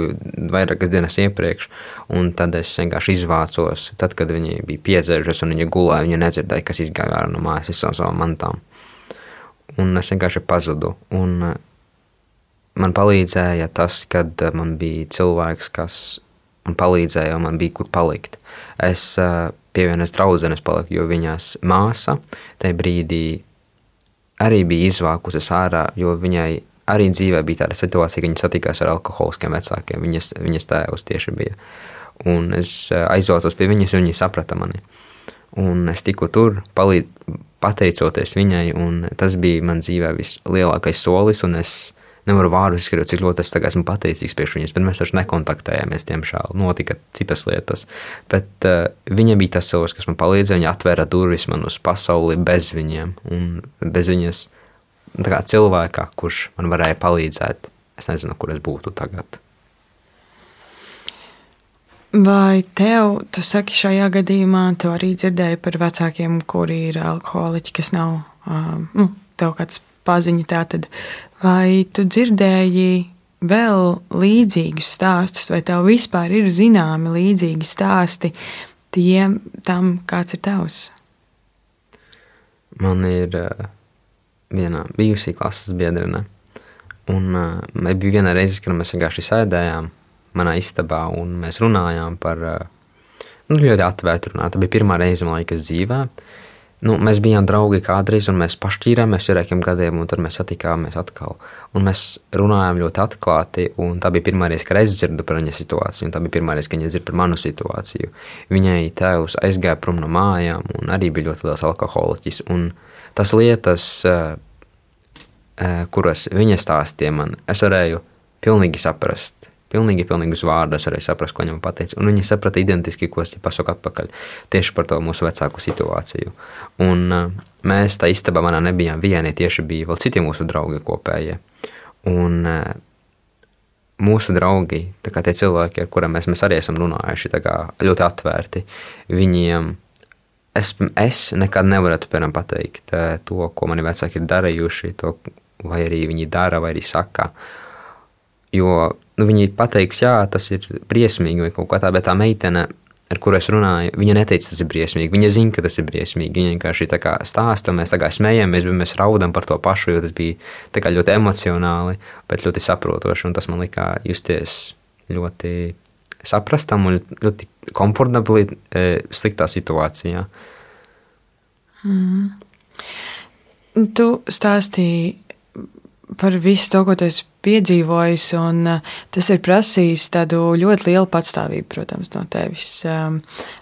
vairākas dienas iepriekš, un tad es vienkārši izvācos. Tad, kad viņi bija piedzērušies un viņi gulēja, viņi nedzirdēja, kas izgāja no mājas ar savām mantām un es vienkārši pazudu. Un eh, man palīdzēja tas, kad eh, man bija cilvēks, kas man palīdzēja, un man bija kur palikt. Es eh, pie vienas draudzenes paliku, jo viņas māsa tajā brīdī arī bija izvākusies ārā, jo viņai arī dzīvē bija tāda situācija, ka viņa satikās ar alkoholiskiem vecākiem. Viņas, viņas tēvs tieši bija. Un es aizvācos pie viņas, un viņa saprata mani. Un es tiku tur, palīd, pateicoties viņai, un tas bija man dzīvē vislielākais solis. Es nevaru vārdu izskaidrot, cik ļoti es esmu pateicīgs priekš viņas, bet mēs taču nekontaktējāmies, diemžēl. Notika citas lietas. Bet uh, viņa bija tas cilvēks, kas man palīdzēja. Viņa atvēra durvis man uz pasauli bez viņiem, un bez viņas kā, cilvēka, kurš man varēja palīdzēt. Es nezinu, kur es būtu tagad. Vai tev, tu saki, šajā gadījumā tu arī dzirdēji par vecākiem, kuri ir alkoholiķi, kas nav um, nu, tev kāds paziņa tātad, vai tu dzirdēji vēl līdzīgus stāstus, vai tev vispār ir zināmi līdzīgi stāsti tiem, tam, kāds ir tavs? Man ir uh, viena bijusī klases biedrene, un uh, bija viena reize, kad mēs vienkārši sēdējām manā istabā, un mēs runājām par eh, nu, ļoti atvērtu runāt. Tā bija pirmā reize, man liekas, dzīvē. Nu, mēs bijām draugi kādreiz, un mēs pašķīrāmies vairākiem gadiem, un tad mēs satikāmies atkal. Un mēs runājām ļoti atklāti, un tā bija pirmā reize, kad es dzirdu par viņas situāciju, un tā bija pirmā reize, kad viņa dzird par manu situāciju. Viņai tēvs aizgāja prom no mājām, un arī bija ļoti liels alkoholiķis. Tas lietas, eh, eh, kuras viņa stāstīja man, es varēju pilnīgi saprast Pilnīgi, pilnīgi uz vārdu es arī sapratu, ko viņam pateica. Un viņi saprata identiski, ko es pasaku atpakaļ. Tieši par to mūsu vecāku situāciju. Un uh, mēs tā istabā manā nebijām vieni, tieši bija vēl citi mūsu draugi kopējie. Un uh, mūsu draugi, tie cilvēki, ar kuriem mēs, mēs arī esam runājuši, ļoti atvērti, viņiem es, es nekad nevarētu piemēram, pateikt to, ko mani vecāki ir darījuši, to, vai arī viņi dara, vai arī saka. Jo nu, viņi pateiks, jā, tas ir briesmīgi vai kaut kā tā, bet tā meitene, ar kuru es runāju, viņa neteica, tas ir briesmīgi. Viņa zina, ka tas ir briesmīgi. Viņa vienkārši tā kā stāsta, mēs tā kā smējamies, bet mēs raudam par to pašu, jo tas bija ļoti emocionāli, bet ļoti saprotoši. Un tas man likā justies ļoti saprastam un ļoti komfortabli e, sliktā situācijā. Mm. Tu stāstīji par visu to, ko tu esi piedzīvojis, un uh, tas ir prasījis tādu ļoti lielu patstāvību, protams, no tevis. Um,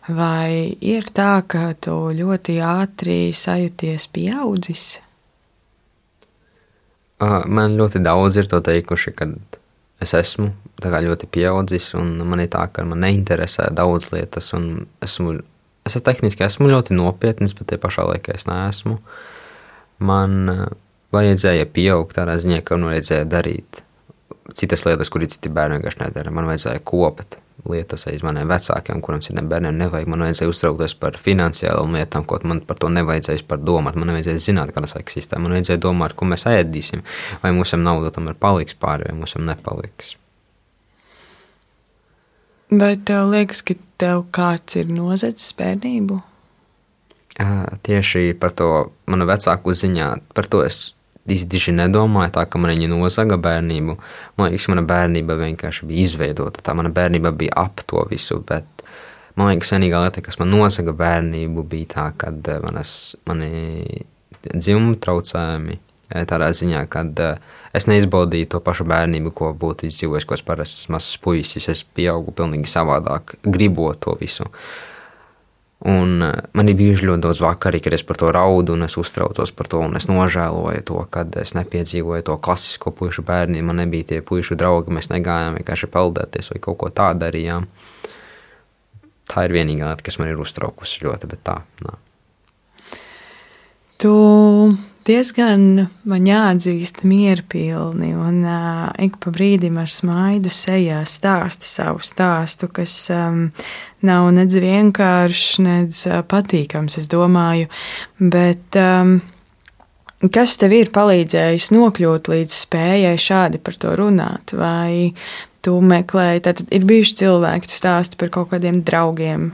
vai ir tā, ka tu ļoti ātri sajūties pieaudzis? Man ļoti daudz ir to teikuši, ka es esmu ļoti pieaudzis, un man ir tā, ka man neinteresē daudz lietas, un esmu, es tehniski esmu ļoti nopietns, bet te pašā laikā es neesmu. Man vajadzēja pieaugt tādā ziņā, ka man vajadzēja darīt citas lietas, kuras citi bērni vienkārši nedara. Man vajadzēja kopt lietas aiz maniem vecākiem, kuriem citiem bērniem nevajag. Man vajadzēja uztraukties par finansiālām lietām, ko man par to nevajadzēja par domāt. Man vajadzēja zināt, kādas eksistē. Man vajadzēja domāt, ko mēs ēdīsim, vai mums nauda tam ir paliks pāri, vai mums nepaliks. Vai tev liekas, ka tev kāds ir nozadzis bērnību? Tieši par to manu vecāku ziņā, par to es diži nedomāju, tā ka man viņa nozaga bērnību. Man liekas, mana bērnība vienkārši bija izveidota. Tā mana bērnība bija ap to visu. Bet man liekas, vienīgā lieta, kas man nozaga bērnību, bija tā, kad manas, mani dzimuma traucējumi. Tādā ziņā, ka eh, es neizbaudīju to pašu bērnību, ko būtu izdzīvojis kaut kāds parasts mazs puisis. Es pieaugu pilnīgi savādāk, gribot to visu. Uh, Un eh, man ir bijuši ļoti daudz vakari, kad es par to raudu, un es uztraucos par to, un es nožēloju to, kad es nepiedzīvoju to klasisko pušu bērnu. Man nebija tie pušu draugi, mēs negājām vienkārši peldēties vai kaut ko tādu darījām. Tā ir vienīgā lieta, kas man ir uztraukusi ļoti, bet tā nav. Tu diezgan man jāatzīst mierpilni un uh, ik pa brīdim ar smaidu sejā stāsti savu stāstu, kas um, nav nedz vienkāršs, nedz uh, patīkams, es domāju, bet um, kas tev ir palīdzējis nokļūt līdz spējai šādi par to runāt, vai tu meklēji, tad ir bijuši cilvēki, tu stāsti par kaut kādiem draugiem,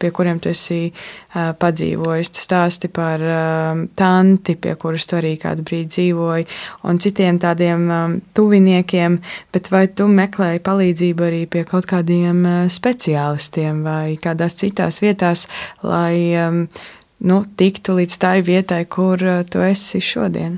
pie kuriem tu esi padzīvojis, tu stāsti par tanti, pie kuras tu arī kādu brīdi dzīvoji, un citiem tādiem tuviniekiem, bet vai tu meklēji palīdzību arī pie kaut kādiem speciālistiem vai kādās citās vietās, lai nu, tiktu līdz tai vietai, kur tu esi šodien?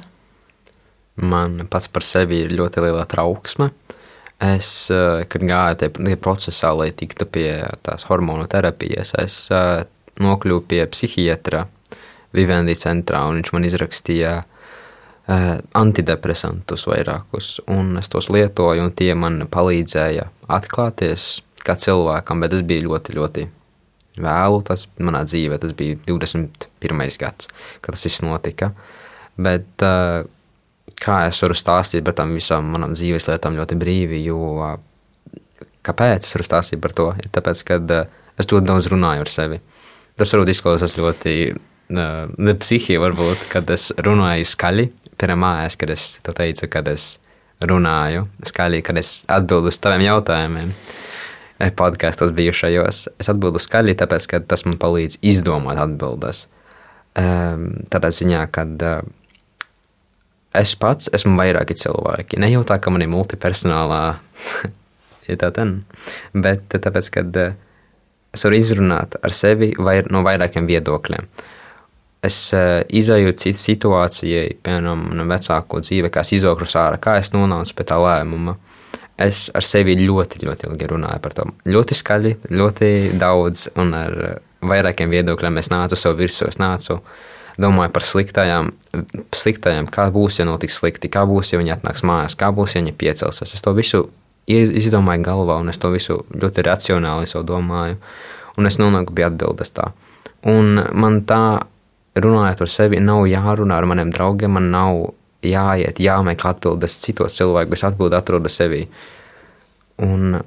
Man pats par sevi ir ļoti liela trauksme. Uh, Es, eh, kad gāju tajā procesā, lai tiktu pie tās hormonu terapijas, es eh, nokļuvu pie psihiatra Vivendi centrā, un viņš man izrakstīja eh, antidepresantus vairākus, un es tos lietoju, un tie man palīdzēja atklāties kā cilvēkam, bet tas bija ļoti, ļoti vēlu. Tas manā dzīvē, tas bija 21. gads, kad tas viss notika. Bet uh, kā es varu stāstīt par tām visām manām dzīves lietām ļoti brīvi. Jo kāpēc es varu stāstīt par to? Ir tāpēc, ka es ļoti daudz runāju ar sevi. Tas varbūt izklausās ļoti ne psihija, varbūt, kad es runāju skaļi. Pirmā mājās, kad es to teicu, kad es runāju skaļi, kad es atbildu uz taviem jautājumiem. Podkāstos bijušajos. Es atbildu skaļi, tāpēc, ka tas man palīdz izdomāt atbildes. Tādā ziņā, kad es pats esmu vairāki cilvēki. Ne jau tā, ka man ir multipersonālā, ten, bet tāpēc, ka eh, es varu izrunāt ar sevi vai no vairākiem viedokļiem. Es uh, izējūtu citu situācijai, piemēram, manam vecāko dzīve, kā es izvilku ārā, kā es nonācu pie tā lēmuma. Es ar sevi ļoti, ļoti ilgi runāju par to. Ļoti skaļi, ļoti daudz, un ar vairākiem viedokļiem es nācu sev virsū. Es nācu uh, domāju par sliktajām, sliktajām, kā būs, ja notiks slikti, kā būs, ja viņi atnāks mājās, kā būs, ja viņi piecelsies. Es to visu izdomāju galvā, un es to visu ļoti racionāli domāju, un es nonāku pie atbildes tā. Un man tā, runājot par sevi, nav jārunā ar maniem draugiem, man nav jāiet, jāmeklē atbildes citos cilvēkos, atbildi atrodu sevī. Un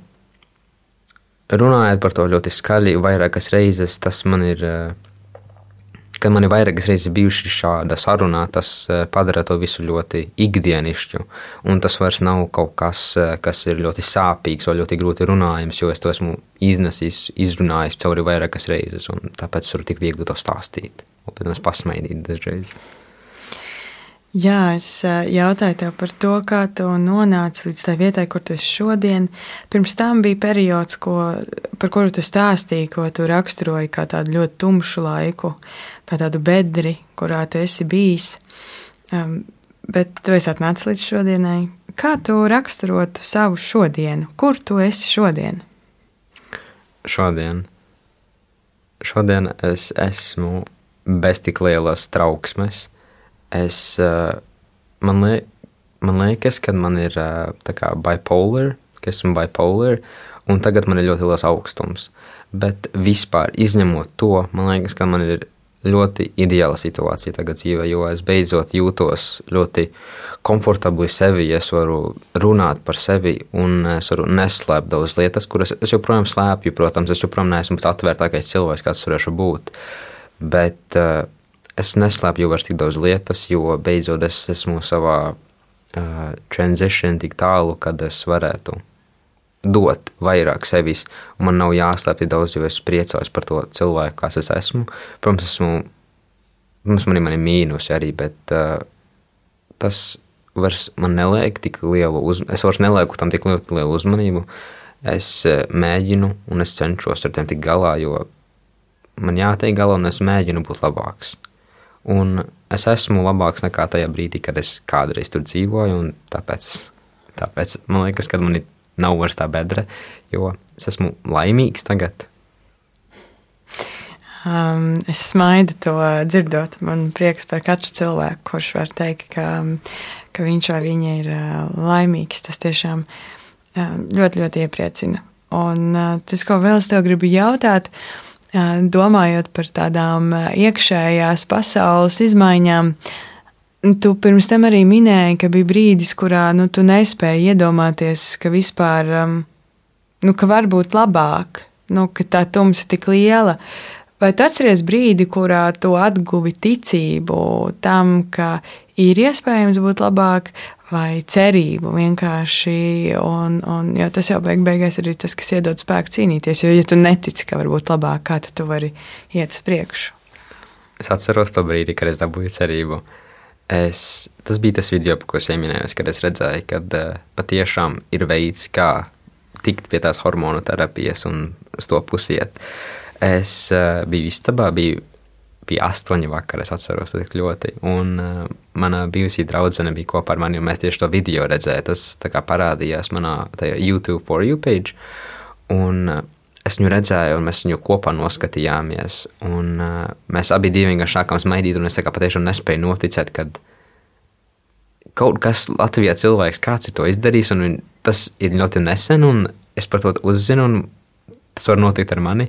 runājot par to ļoti skaļi, vairākas reizes tas man ir kad man ir vairākas reizes bijuši šāda saruna, tas eh, padara to visu ļoti ikdienišķu. Un tas vairs nav kaut kas, eh, kas ir ļoti sāpīgs vai ļoti grūti runājams, jo es to esmu iznesis, izrunājis cauri vairākas reizes, un tāpēc es varu tik viegli to stāstīt. Un, protams, pasmaidīt dažreiz. Jā, es jautāju tev par to, kā tu nonāci līdz tai vietai, kur tu esi šodien. Pirms tam bija periods, ko, par kuru tu stāstīji, ko tu raksturoji kā tādu ļoti tumšu laiku, kā tādu bedri, kurā tu esi bijis. Um, bet tu esi atnācis līdz šodienai. Kā tu raksturotu savu šodienu? Kur tu esi šodien? Šodien, šodien es esmu bez tik lielas trauksmes es, eh, man liekas, man liekas, ka man ir tā kā bipolar, ka esmu bipolar, un tagad man ir ļoti liels augstums. Bet vispār izņemot to, man liekas, ka man ir ļoti ideāla situācija tagad dzīvē, jo es beidzot jūtos ļoti komfortabli sevi. Es varu runāt par sevi un es varu neslēpt daudzas lietas, kuras es joprojām slēpju. Protams, es joprojām neesmu tāds atvērtākais cilvēks, kāds varēšu būt. Bet uh, es neslēpju vairs tik daudz lietas, jo beidzot es esmu savā uh, transition tik tālu, kad es varētu dot vairāk sevis. Man nav jāslēpj daudz, jo es priecājos par to cilvēku, kas es esmu. Protams, esmu, protams man ir mani mīnus arī, bet uh, tas vairs man neliek tik lielu uzmanību. Es vairs nelieku tam tik lielu uzmanību. Es uh, mēģinu un es cenšos ar tiem tikt galā, jo man jātiek galā un es mēģinu būt labāks. Un es esmu labāks nekā tajā brīdī, kad es kādreiz tur dzīvoju, tāpēc, tāpēc man liekas, ka man ir nav vairs tā bedra, jo es esmu laimīgs tagad. Um, es smaidu to dzirdot. Man prieks par katru cilvēku, kurš var teikt, ka, ka viņš vai viņa ir uh, laimīgs. Tas tiešām uh, ļoti, ļoti iepriecina. Un uh, tas, ko vēl es tev gribu jautāt, uh, domājot par tādām iekšējās pasaules izmaiņām, Tu pirms tam arī minēji, ka bija brīdis, kurā nu, tu nespēji iedomāties, ka vispār nu, ka var būt labāk, nu, ka tā tumsa ir tik liela. Vai tu atceries brīdi, kurā tu atguvi ticību tam, ka ir iespējams būt labāk, vai cerību vienkārši? Un, un, jo tas jau beig beigās ir tas, kas iedod spēku cīnīties. Jo, ja tu netici, ka var būt labāk, kā tad tu vari iet uz priekšu? Es atceros to brīdi, kad es dabūju cerību. Es, tas bija tas video, par ko es minēju, kad es redzēju, ka uh, patiešām ir veids, kā tikt pie tās hormonu terapijas un uz to pusiet. Es uh, biju istabā, biju, bija astoņi vakar, es atceros to ļoti. Un uh, mana bijusī draudzene bija kopā ar mani, un mēs tieši to video redzējām. Tas parādījās manā YouTube for you page. Un, uh, es viņu redzēju, un mēs viņu kopā noskatījāmies. Un, uh, mēs abi vienkārši sākām smaidīt, un es patiešām nespēju noticēt, ka kaut kas Latvijā cilvēks kāds ir to izdarījis, un tas ir ļoti nesen, un es par to uzzinu. Tas var notikt ar mani,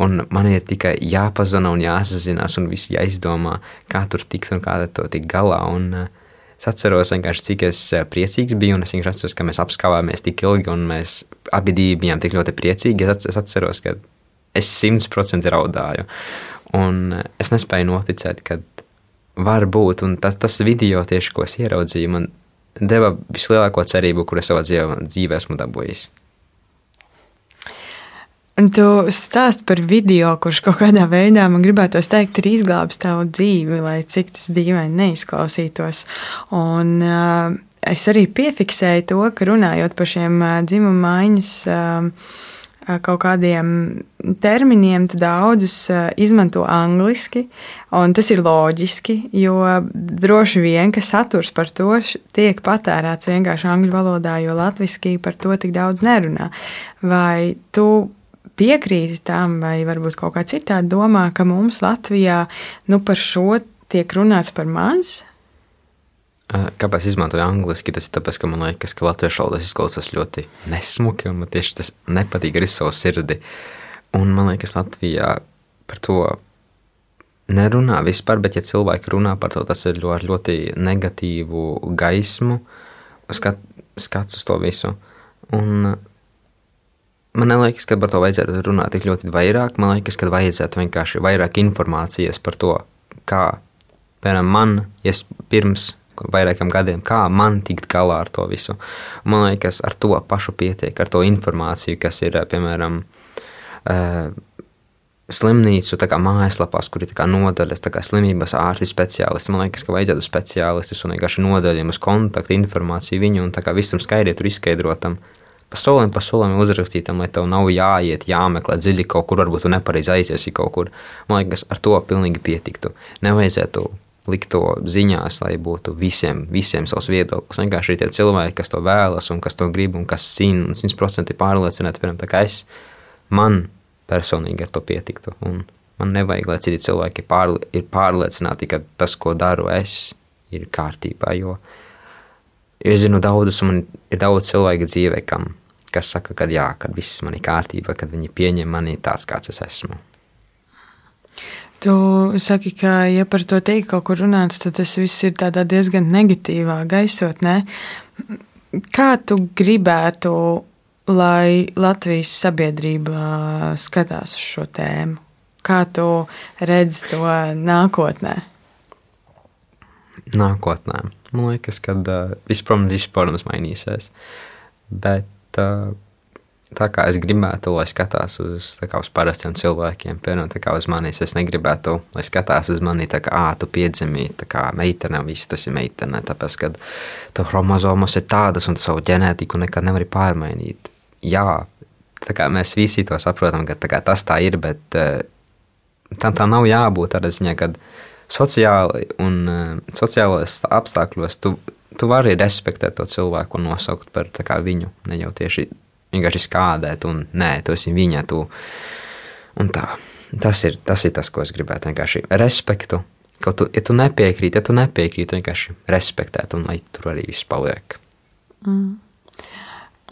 man ir tikai jāpazina un jāsazinās, un viss jāizdomā, kā tur tikt un kā to tikt galā. Un, uh, Es atceros, cik es eh, priecīgs biju, un es vienkārši atceros, ka mēs apskāvāmies tik ilgi, un mēs abi bijām tik ļoti priecīgi. Es atceros, ka es simtprocentīgi raudāju. Un eh, es nespēju noticēt, ka var būt, un tas, tas video tieši, ko es ieraudzīju, man deva vislielāko cerību, kur es savā dzīvē esmu dabūjis. Un tu stāst par video, kurš kaut kādā veidā man gribētos teikt, ir izglābis tavu dzīvi, lai cik tas dīvaini neizklausītos. Un, uh, es arī piefiksēju to, ka runājot par šiem uh, dzimuma maiņas uh, kaut kādiem terminiem, tad daudzus izmanto angliski, un tas ir loģiski, jo droši vien, ka saturs par to tiek patērēts vienkārši angļu valodā, jo latviski par to tik daudz nerunā. Vai tu piekrīti tam, vai varbūt kaut kā citādi domā, ka mums Latvijā nu, par šo tiek runāts par maz? Kāpēc izmantoju angliski? Tas ir tāpēc, ka man liekas, ka latviešu valodā izklausās ļoti nesmuki, un man tieši tas nepatīk ar savu sirdi. Un man liekas, Latvijā par to nerunā vispār, bet ja cilvēki runā par to, tas ir ļoti, ļoti negatīvu gaismu, skat, skats uz to visu. Un Man liekas, ka par to vajadzētu runāt tik ļoti vairāk. Man liekas, ka vajadzētu vienkārši vairāk informācijas par to, kā, piemēram, man, ja pirms vairākiem gadiem, kā man tikt galā ar to visu. Man liekas, ar to pašu pietiek, ar to informāciju, kas ir, piemēram, uh, slimnīcu mājaslapās, kur ir nodaļas, kā slimības ārsti speciālisti. Man liekas, ka vajadzētu speciālistus un vienkārši nodaļiem uz kontaktu informāciju viņu un visam skaidri tur izskaidrotam. Pa solim, pa solim uzrakstītam, lai tev nav jāiet, jāmeklē dziļi kaut kur, varbūt tu nepareizi aiziesi kaut kur. Man liekas, ar to pilnīgi pietiktu. Nevajadzētu likt to ziņās, lai būtu visiem, visiem savs viedoklis. Vienkārši ir tie cilvēki, kas to vēlas un kas to grib un kas zina un simtprocentīgi pārliecināti, piemēram, tā kā es, man personīgi ar to pietiktu. Un man nevajag, lai citi cilvēki pārli ir pārliecināti, ka tas, ko daru es, ir kārtībā. Jo es zinu daudzus, un man ir daudz cilvēku dzīvē, kam, kas saka, ka jā, kad viss man ir kārtībā, kad viņi pieņem mani tāds, kāds es esmu. Tu saki, ka, ja par to teikt kaut kur runāts, tad tas viss ir tādā diezgan negatīvā gaisotnē. Kā tu gribētu, lai Latvijas sabiedrība skatās uz šo tēmu? Kā tu redzi to nākotnē? Nākotnē. Man liekas, ka uh, viss, protams, mainīsies. Bet tā kā es gribētu, lai skatās uz, kā, uz parastiem cilvēkiem, piemēram, uz manis. Es negribētu, lai skatās uz mani tā kā, ah, tu piedzimji, tā kā meitene, viss tas ir meitene. Tāpēc, ka tu chromozomas ir tādas un savu ģenētiku nekad nevari pārmainīt. Jā, tā kā mēs visi to saprotam, ka tā kā, tas tā ir, bet uh, tam tā nav jābūt tādā ziņā, kad sociāli un uh, sociālajos apstākļos tu, tu vari respektēt to cilvēku un nosaukt par viņu, ne jau tieši vienkārši skādēt, un nē, tu esi viņa. Tu, un tā, tas, ir, tas ir tas, ko es gribētu. Vienkārši respektu. Kaut tu, ja tu nepiekrīti, ja tu nepiekrīti, vienkārši respektēt, un lai tur arī viss paliek. Mm.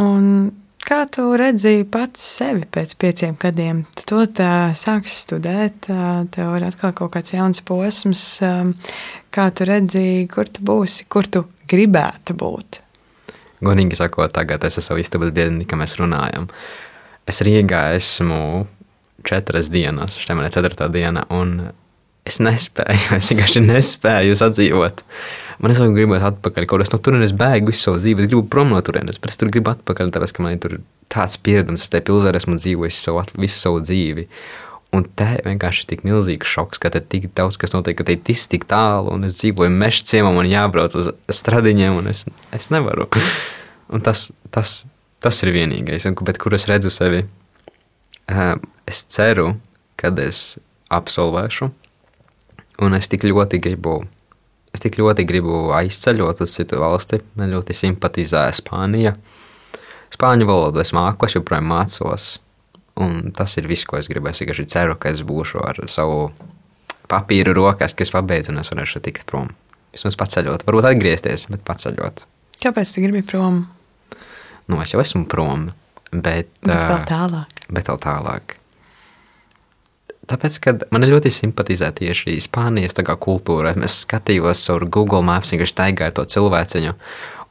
Un kā tu redzēji pats sevi pēc pieciem gadiem? Tu to sāksi studēt, tev ir atkal kaut kāds jauns posms. Kā tu redzēji, kur tu būsi, kur tu gribētu būt? Godīgi sakot, tagad es esmu istabas biedreni, ka mēs runājam. Es Rīgā esmu četras dienas, šī man ir ceturtā diena, un es nespēju, es vienkārši nespēju sadzīvot. Man es jau gribu atpakaļ, kaut kas no turienes bēgu visu savu dzīvi. Es gribu prom no turienes, bet es tur gribu atpakaļ, tāpēc, ka man ir tāds pieredums, es te pilsētā esmu dzīvojis savu, visu savu dzīvi. Un vienkārši ir tik milzīgs šoks, ka te tik daudz kas notiek, ka te ir tik, tālu, un es dzīvoju meža ciemā, man jābrauc uz stradiņiem, un es, es nevaru. Un tas, tas, tas ir vienīgais, un, bet kur es redzu sevi. Es ceru, kad es absolvēšu, un es tik ļoti gribu Es tik ļoti gribu aizceļot uz citu valsti. Man ļoti simpatizēja Spānija. Spāņu valodu es māku, es joprojām mācos. Un tas ir viss, ko es gribēju. Es vienkārši ceru, ka es būšu ar savu papīru rokās, ka es pabeidzu un es varēšu tikt prom. Vismaz paceļot, varbūt atgriezties, bet paceļot. Kāpēc tu gribi prom? Nu, es jau esmu prom, bet, bet vēl tālāk. Bet vēl tālāk. Tāpēc, kad man ļoti simpatizē tieši Spānijas kultūra, es skatījos caur Google Maps, vienkārši staigāju to cilvēciņu.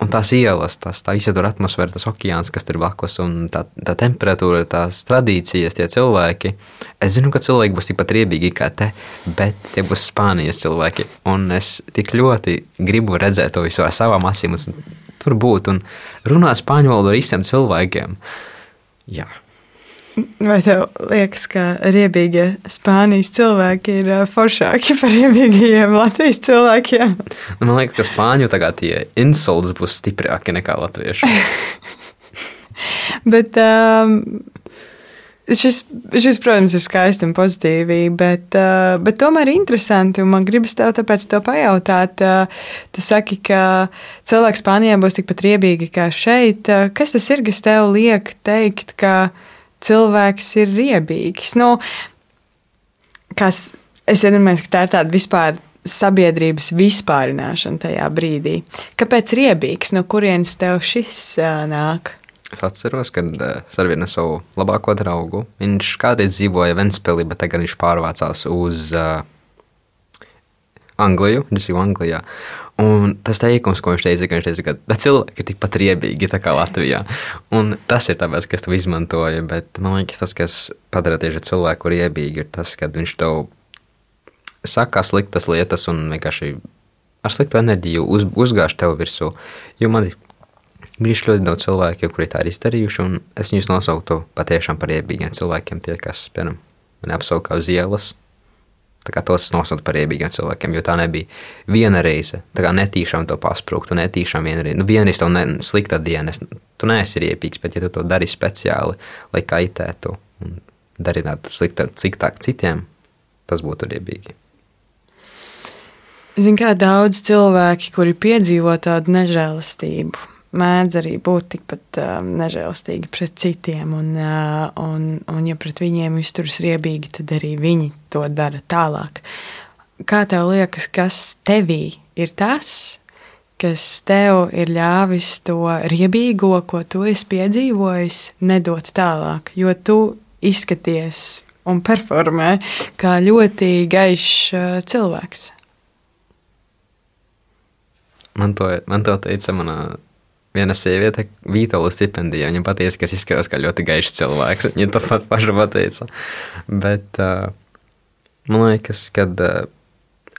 Un tās ielas, tas, tā izjūta atmosfēra, tas okeāns, kas tur blakus, un tā, tā temperatūra, tās tradīcijas, tie cilvēki. Es zinu, ka cilvēki būs tikpat riebīgi kā te, bet tie būs Spānijas cilvēki. Un es tik ļoti gribu redzēt to visu ar savām acīm, tur būt un runāt spāņu valodu ar visiem cilvēkiem. Jā. Vai tev liekas, ka riebīgie Spānijas cilvēki ir foršāki par riebīgajiem Latvijas cilvēkiem? Nu, man liekas, ka spāņu tagad tie insults būs stiprāki nekā latviešu. Bet um, šis, šis, protams, ir skaisti un pozitīvi, bet, uh, bet tomēr interesanti. Man gribas tev tāpēc to pajautāt. Uh, tu saki, ka cilvēki Spānijā būs tikpat riebīgi kā šeit. Uh, kas tas ir, kas tev liek teikt, ka cilvēks ir riebīgs. Nu, kas, es iedomājos, ka tā ir tāda vispār sabiedrības vispārināšana tajā brīdī. Kāpēc riebīgs? No kurienes tev šis uh, nāk? Es atceros, kad es ar vienu savu labāko draugu. Viņš kādreiz dzīvoja Ventspēlī, bet tagad viņš pārvācās uz uh, Angliju, dzīvo Anglijā. Un tas teikums, ko viņš teica, ka viņš teica, ka cilvēki ir tikpat riebīgi kā Latvijā. Un tas ir tāpēc, ka es to izmantoju. Bet man liekas, tas, kas padara tieši cilvēku riebīgu, ir tas, ka viņš tev saka sliktas lietas un vienkārši ar sliktu enerģiju uz, uzgāž tev virsū. Jo man ir bijuši ļoti daudz cilvēku, kuri tā ir izdarījuši, un es viņus nosauktu patiešām par riebīgiem cilvēkiem, tie, kas, piemēram, man apsauka uz ielas tos nosaukt par riebīgiem cilvēkiem, jo tā nebija viena reize. Tā kā netīšām to pasprūkt, tu netīšām viena reize. Nu, vienreiz tev ne, slikta diena, tu neesi riebīgs, bet ja tu to dari speciāli, lai kaitētu un darinātu sliktāk ciktāk citiem, tas būtu riebīgi. Zinu, kā daudz cilvēki, kuri piedzīvo tādu nežēlastību, mēdz arī būt tikpat um, nežēlastīgi pret citiem. Un, uh, un, un, ja pret viņiem izturas riebīgi, tad arī viņi to dara tālāk. Kā tev liekas, kas tevī ir tas, kas tev ir ļāvis to riebīgo, ko tu esi piedzīvojis, nedot tālāk, jo tu izskaties un performē kā ļoti gaišs uh, cilvēks. Man to, man to teica manā viena sieviete, Vītola stipendijā. Viņa pateica, ka es izskatos kā ļoti gaišs cilvēks. Viņa to pat paša pateica. Bet uh, man liekas, ka uh,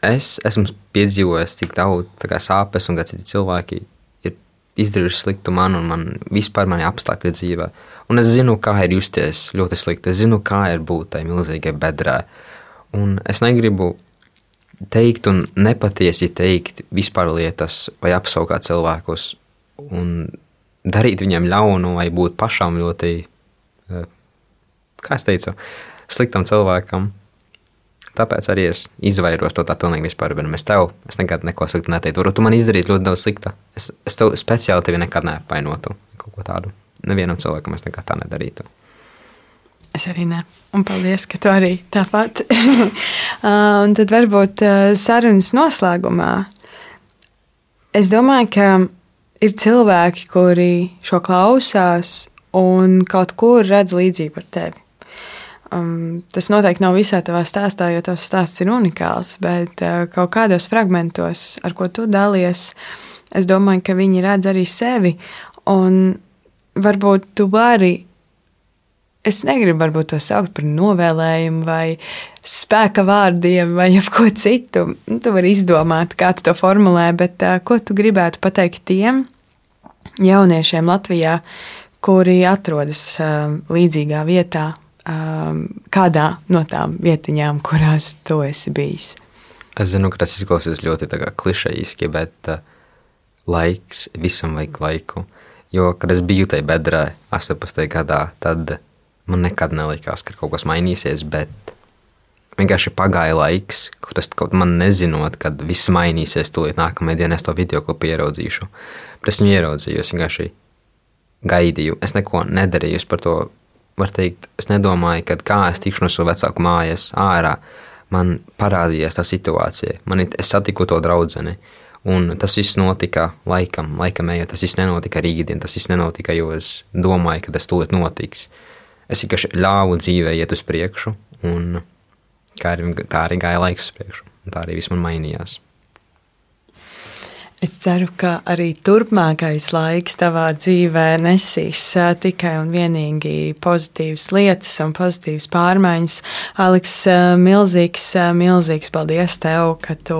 es esmu piedzīvojis tik daudz sāpes, un kā citi cilvēki ir izdarījuši sliktu man un man vispār mani apstākļi dzīvē. Un es zinu, kā ir justies ļoti slikti. Es zinu, kā ir būt tai milzīgai bedrē. Un es negribu teikt un nepatiesi teikt vispār lietas vai apsaukāt cilvēkus un darīt viņiem ļaunu vai būt pašam ļoti, eh, kā es teicu, sliktam cilvēkam. Tāpēc arī es izvairos no tā pilnīgi vispār. Es tev es nekad neko sliktu neteiktu. Varbūt tu man izdarītu ļoti daudz slikta. Es, es tev speciāli tevi nekad neapvainotu. Kaut ko tādu. Nevienam cilvēkam es nekad tā nedarītu. Es arī ne. Un paldies, ka tu arī tāpat. un tad varbūt sarunas noslēgumā. Es domāju, ka ir cilvēki, kuri šo klausās un kaut kur redz līdzību ar tevi. Um, tas noteikti nav visā tavā stāstā, jo tavs stāsts ir unikāls, bet uh, kaut kādos fragmentos, ar ko tu dalies, es domāju, ka viņi redz arī sevi. Un varbūt tu vari es negribu varbūt to saukt par novēlējumu vai spēka vārdiem vai ko citu. Nu, tu vari izdomāt, kā tu to formulē, bet uh, ko tu gribētu pateikt tiem jauniešiem Latvijā, kuri atrodas uh, līdzīgā vietā, uh, kādā no tām vietiņām, kurās tu esi bijis? Es zinu, ka tas izklausās ļoti klišejiski, bet uh, laiks visam vajag laiku. Jo, kad es biju tajā bedrē, 18. gadā, tad man nekad nelikās, ka kaut kas mainīsies, bet vienkārši pagāja laiks, kur es kaut man nezinot, kad viss mainīsies, tūlīt nākamajā dienā es to video klipu ieraudzīšu. Bet es viņu ieraudzīju, es vienkārši gaidīju, es neko nedarīju par to. Var teikt, es nedomāju, kad kā es tikšu no savu vecāku mājas ārā, man parādījās tā situācija. Man, es satiku to draudzeni, un tas viss notika laikam, laikam ejot. Tas viss nenotika rītdien, tas viss nenotika, jo es domāju, ka tas tūlīt notiks es vienkārši ļāvu dzīvē iet uz priekšu, un arī, tā arī gāja laiks uz priekšu, un tā arī viss man mainījās. Es ceru, ka arī turpmākais laiks tavā dzīvē nesīs tikai un vienīgi pozitīvas lietas un pozitīvas pārmaiņas. Aleks, milzīgs, milzīgs paldies tev, ka tu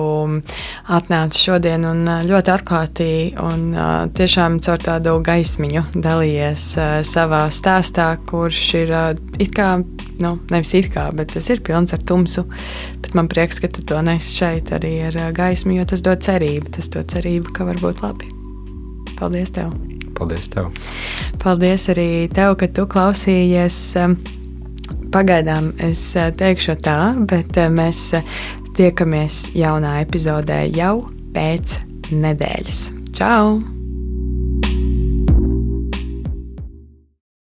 atnāci šodien un ļoti atklāti un tiešām caur tādu gaismiņu dalījies savā stāstā, kurš ir it kā, nu, nevis it kā, bet tas ir pilns ar tumsu. Bet man prieks, ka tu to nes šeit arī ar gaismu, jo tas dod cerību. Tas dod cerību cerību, ka var būt labi. Paldies tev! Paldies tev! Paldies arī tev, ka tu klausījies. Pagaidām es teikšu tā, bet mēs tiekamies jaunā epizodē jau pēc nedēļas. Čau!